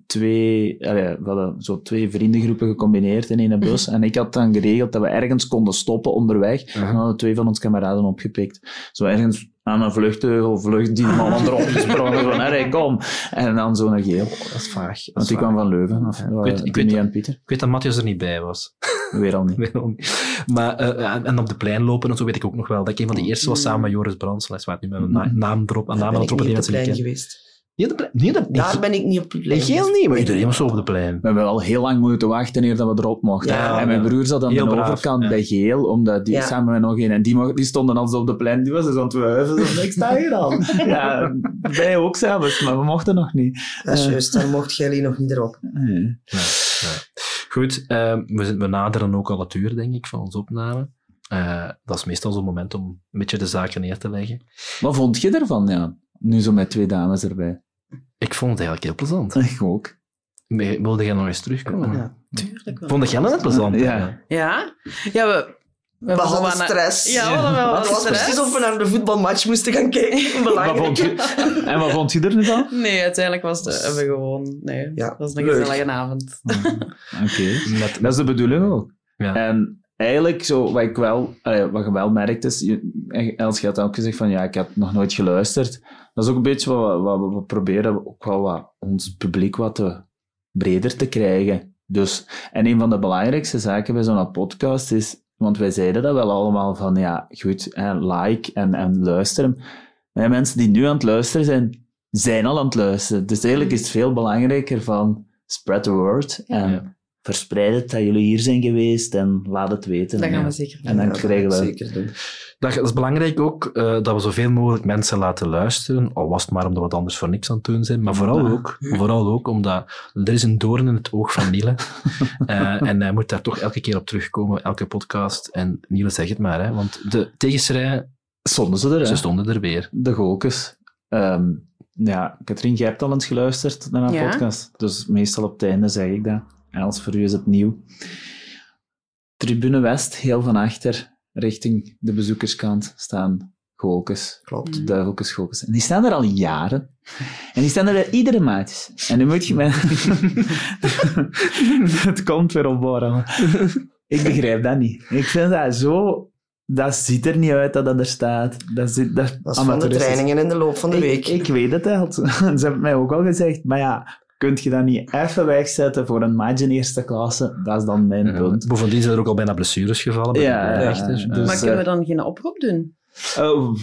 twee, allee, we hadden zo twee vriendengroepen gecombineerd in één bus. En ik had dan geregeld dat we ergens konden stoppen onderweg. En dan hadden twee van ons kameraden opgepikt. Zo ergens aan een vluchtteugel, vlucht die man erop gesprongen. Van, hey, kom. En dan zo naar Geel.
Dat is vaag. dat
Want
is
die kwam van Leuven. Of,
Ja, ik weet- ik weet
en Pieter.
Ik weet dat Matthias er niet bij was.
Weer al niet.
Het ook niet. Maar, eh, en- op de plein lopen en zo weet ik ook nog wel. Dat ik een van de eerste was samen met Joris Brands. Hij zwaait nu met mijn na- naam erop. En
Daar
naam
ben
erop die
op
mensen
de plein
kennen.
geweest.
Niet op de plein? Nee, dat
Daar ben ik niet op de plein
In Geel niet, maar iedereen was op de plein.
We hebben al heel lang moeten wachten eer dat we erop mochten.
Ja,
en mijn broer zat aan
Heel
de
braaf,
overkant
ja.
bij Geel, omdat die
Ja.
samen met nog een. En die, mocht- die stonden altijd op de plein. Die was dus aan het wuiven. Ik sta hier al. ja, wij ook zelfs, maar we mochten nog niet.
Dat is
Eh.
juist, daar mocht Gelly nog niet erop.
Nee.
Ja, ja. Goed, eh, we, zijn- we naderen ook al het uur, denk ik, van onze opname. Eh, dat is meestal zo'n moment om een beetje de zaken neer te leggen.
Wat vond je ervan, ja? Nu zo met twee dames erbij.
Ik vond het eigenlijk heel plezant.
Ik ook.
Me- Wilde jij nog eens terugkomen?
Ja.
Tuurlijk wel.
Vond jij dat net plezant?
Ja.
Ja? Ja, we... zo
Behalve stress.
Ja, we hadden wel wat
het was
stress.
precies of we naar de voetbalmatch moesten gaan kijken.
Wat
Belangrijk.
vond je, en wat vond je er nu van?
Nee, uiteindelijk was het hebben we gewoon... Nee,
Ja,
dat was een
leuk.
gezellige avond.
Oké.
Met,
Dat is de bedoeling ook.
ja.
En eigenlijk, zo, wat, ik wel, allee, wat je wel merkt, is... Je, Els, je had ook gezegd van, ja, ik heb nog nooit geluisterd. Dat is ook een beetje wat, wat we- we proberen, ook wel wat, ons publiek wat te, breder te krijgen. Dus, en een van de belangrijkste zaken bij zo'n podcast is... Want wij zeiden dat wel allemaal van, ja, goed, hè, like en, en luisteren. Maar mensen die nu aan het luisteren zijn, zijn al aan het luisteren. Dus eigenlijk is het veel belangrijker van spread the word. En
Ja.
Verspreid het dat jullie hier zijn geweest en laat het weten.
Dat gaan we zeker doen.
En dan krijgen we...
Zeker doen.
Dat is belangrijk ook, eh, dat we zoveel mogelijk mensen laten luisteren, al was het maar omdat we het anders voor niks aan het doen zijn, maar vooral
Ja.
ook, vooral ook omdat er is een doorn in het oog van Niele. Eh, en hij moet daar toch elke keer op terugkomen, elke podcast. En Niele, zeg het maar, hè, want de tegenstrijd,
Stonden ze er, hè?
ze stonden er weer.
De Golkes. Ehm, Ja, Katrien, jij hebt al eens geluisterd naar een
Ja.
podcast. Dus meestal op het einde zeg ik dat. En als voor u is het nieuw. Tribune West, heel van achter, richting de bezoekerskant, staan goalkes.
Klopt.
Duiveltjes goalkes. En die staan er al jaren. En die staan er iedere maand. En nu moet je mij... het komt weer op borrel. Ik begrijp dat niet. Ik vind dat zo... Dat ziet er niet uit dat dat er staat. Dat, zit, dat,
Dat is van de trainingen in de loop van de
Ik,
week.
ik weet het wel. Ze hebben mij ook al gezegd, maar ja, kunt je dat niet even wegzetten voor een match in eerste klasse? Dat is dan mijn
Ja,
punt.
Bovendien zijn er ook al bijna blessures gevallen. bij
Ja,
rechters.
dus-
Eh,
maar kunnen we
eh,
dan geen oproep doen?
Oh,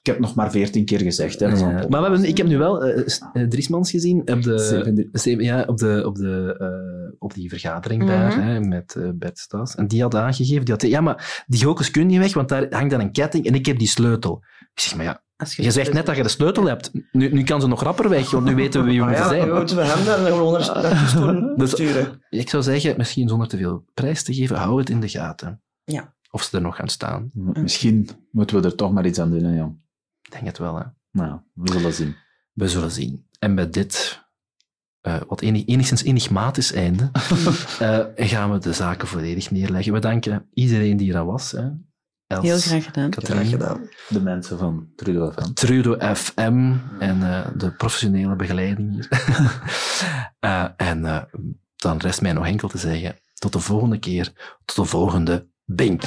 ik heb nog maar veertien keer gezegd. Hè,
Ja. Maar we hebben, ik heb nu wel eh, eh, Driesmans gezien op, de,
Zeven-
zeven- ja, op, de, op, de, eh, op die vergadering
Mhm.
daar hè, met eh, Bert Staes. En die had aangegeven, die had, ja, maar die gokers kun je weg, want daar hangt dan een ketting en ik heb die sleutel. Ik zeg, maar ja,
Als
je zegt net dat je de sleutel hebt. Nu, nu kan ze nog rapper weg, want nu weten we wie we
Ah ja,
zijn.
moeten we hem daar gewoon naar-
Dus-
sturen.
Ik zou zeggen, misschien zonder te veel prijs te geven, hou het in de gaten.
Ja.
Of ze er nog gaan staan.
Misschien moeten we er toch maar iets aan doen, hè, Jan.
Ik denk het wel, hè.
Nou, we zullen zien.
We zullen zien. En bij dit, eh, wat enig- enigszins enigmatisch einde, eh, gaan we de zaken volledig neerleggen. We danken iedereen die er was. Hè. Els,
Heel graag gedaan.
Katrien,
Graag gedaan.
De mensen van Trudeau FM.
Trudo FM en eh, de professionele begeleiding hier. Eh, en eh, dan rest mij nog enkel te zeggen, tot de volgende keer, tot de volgende Bink.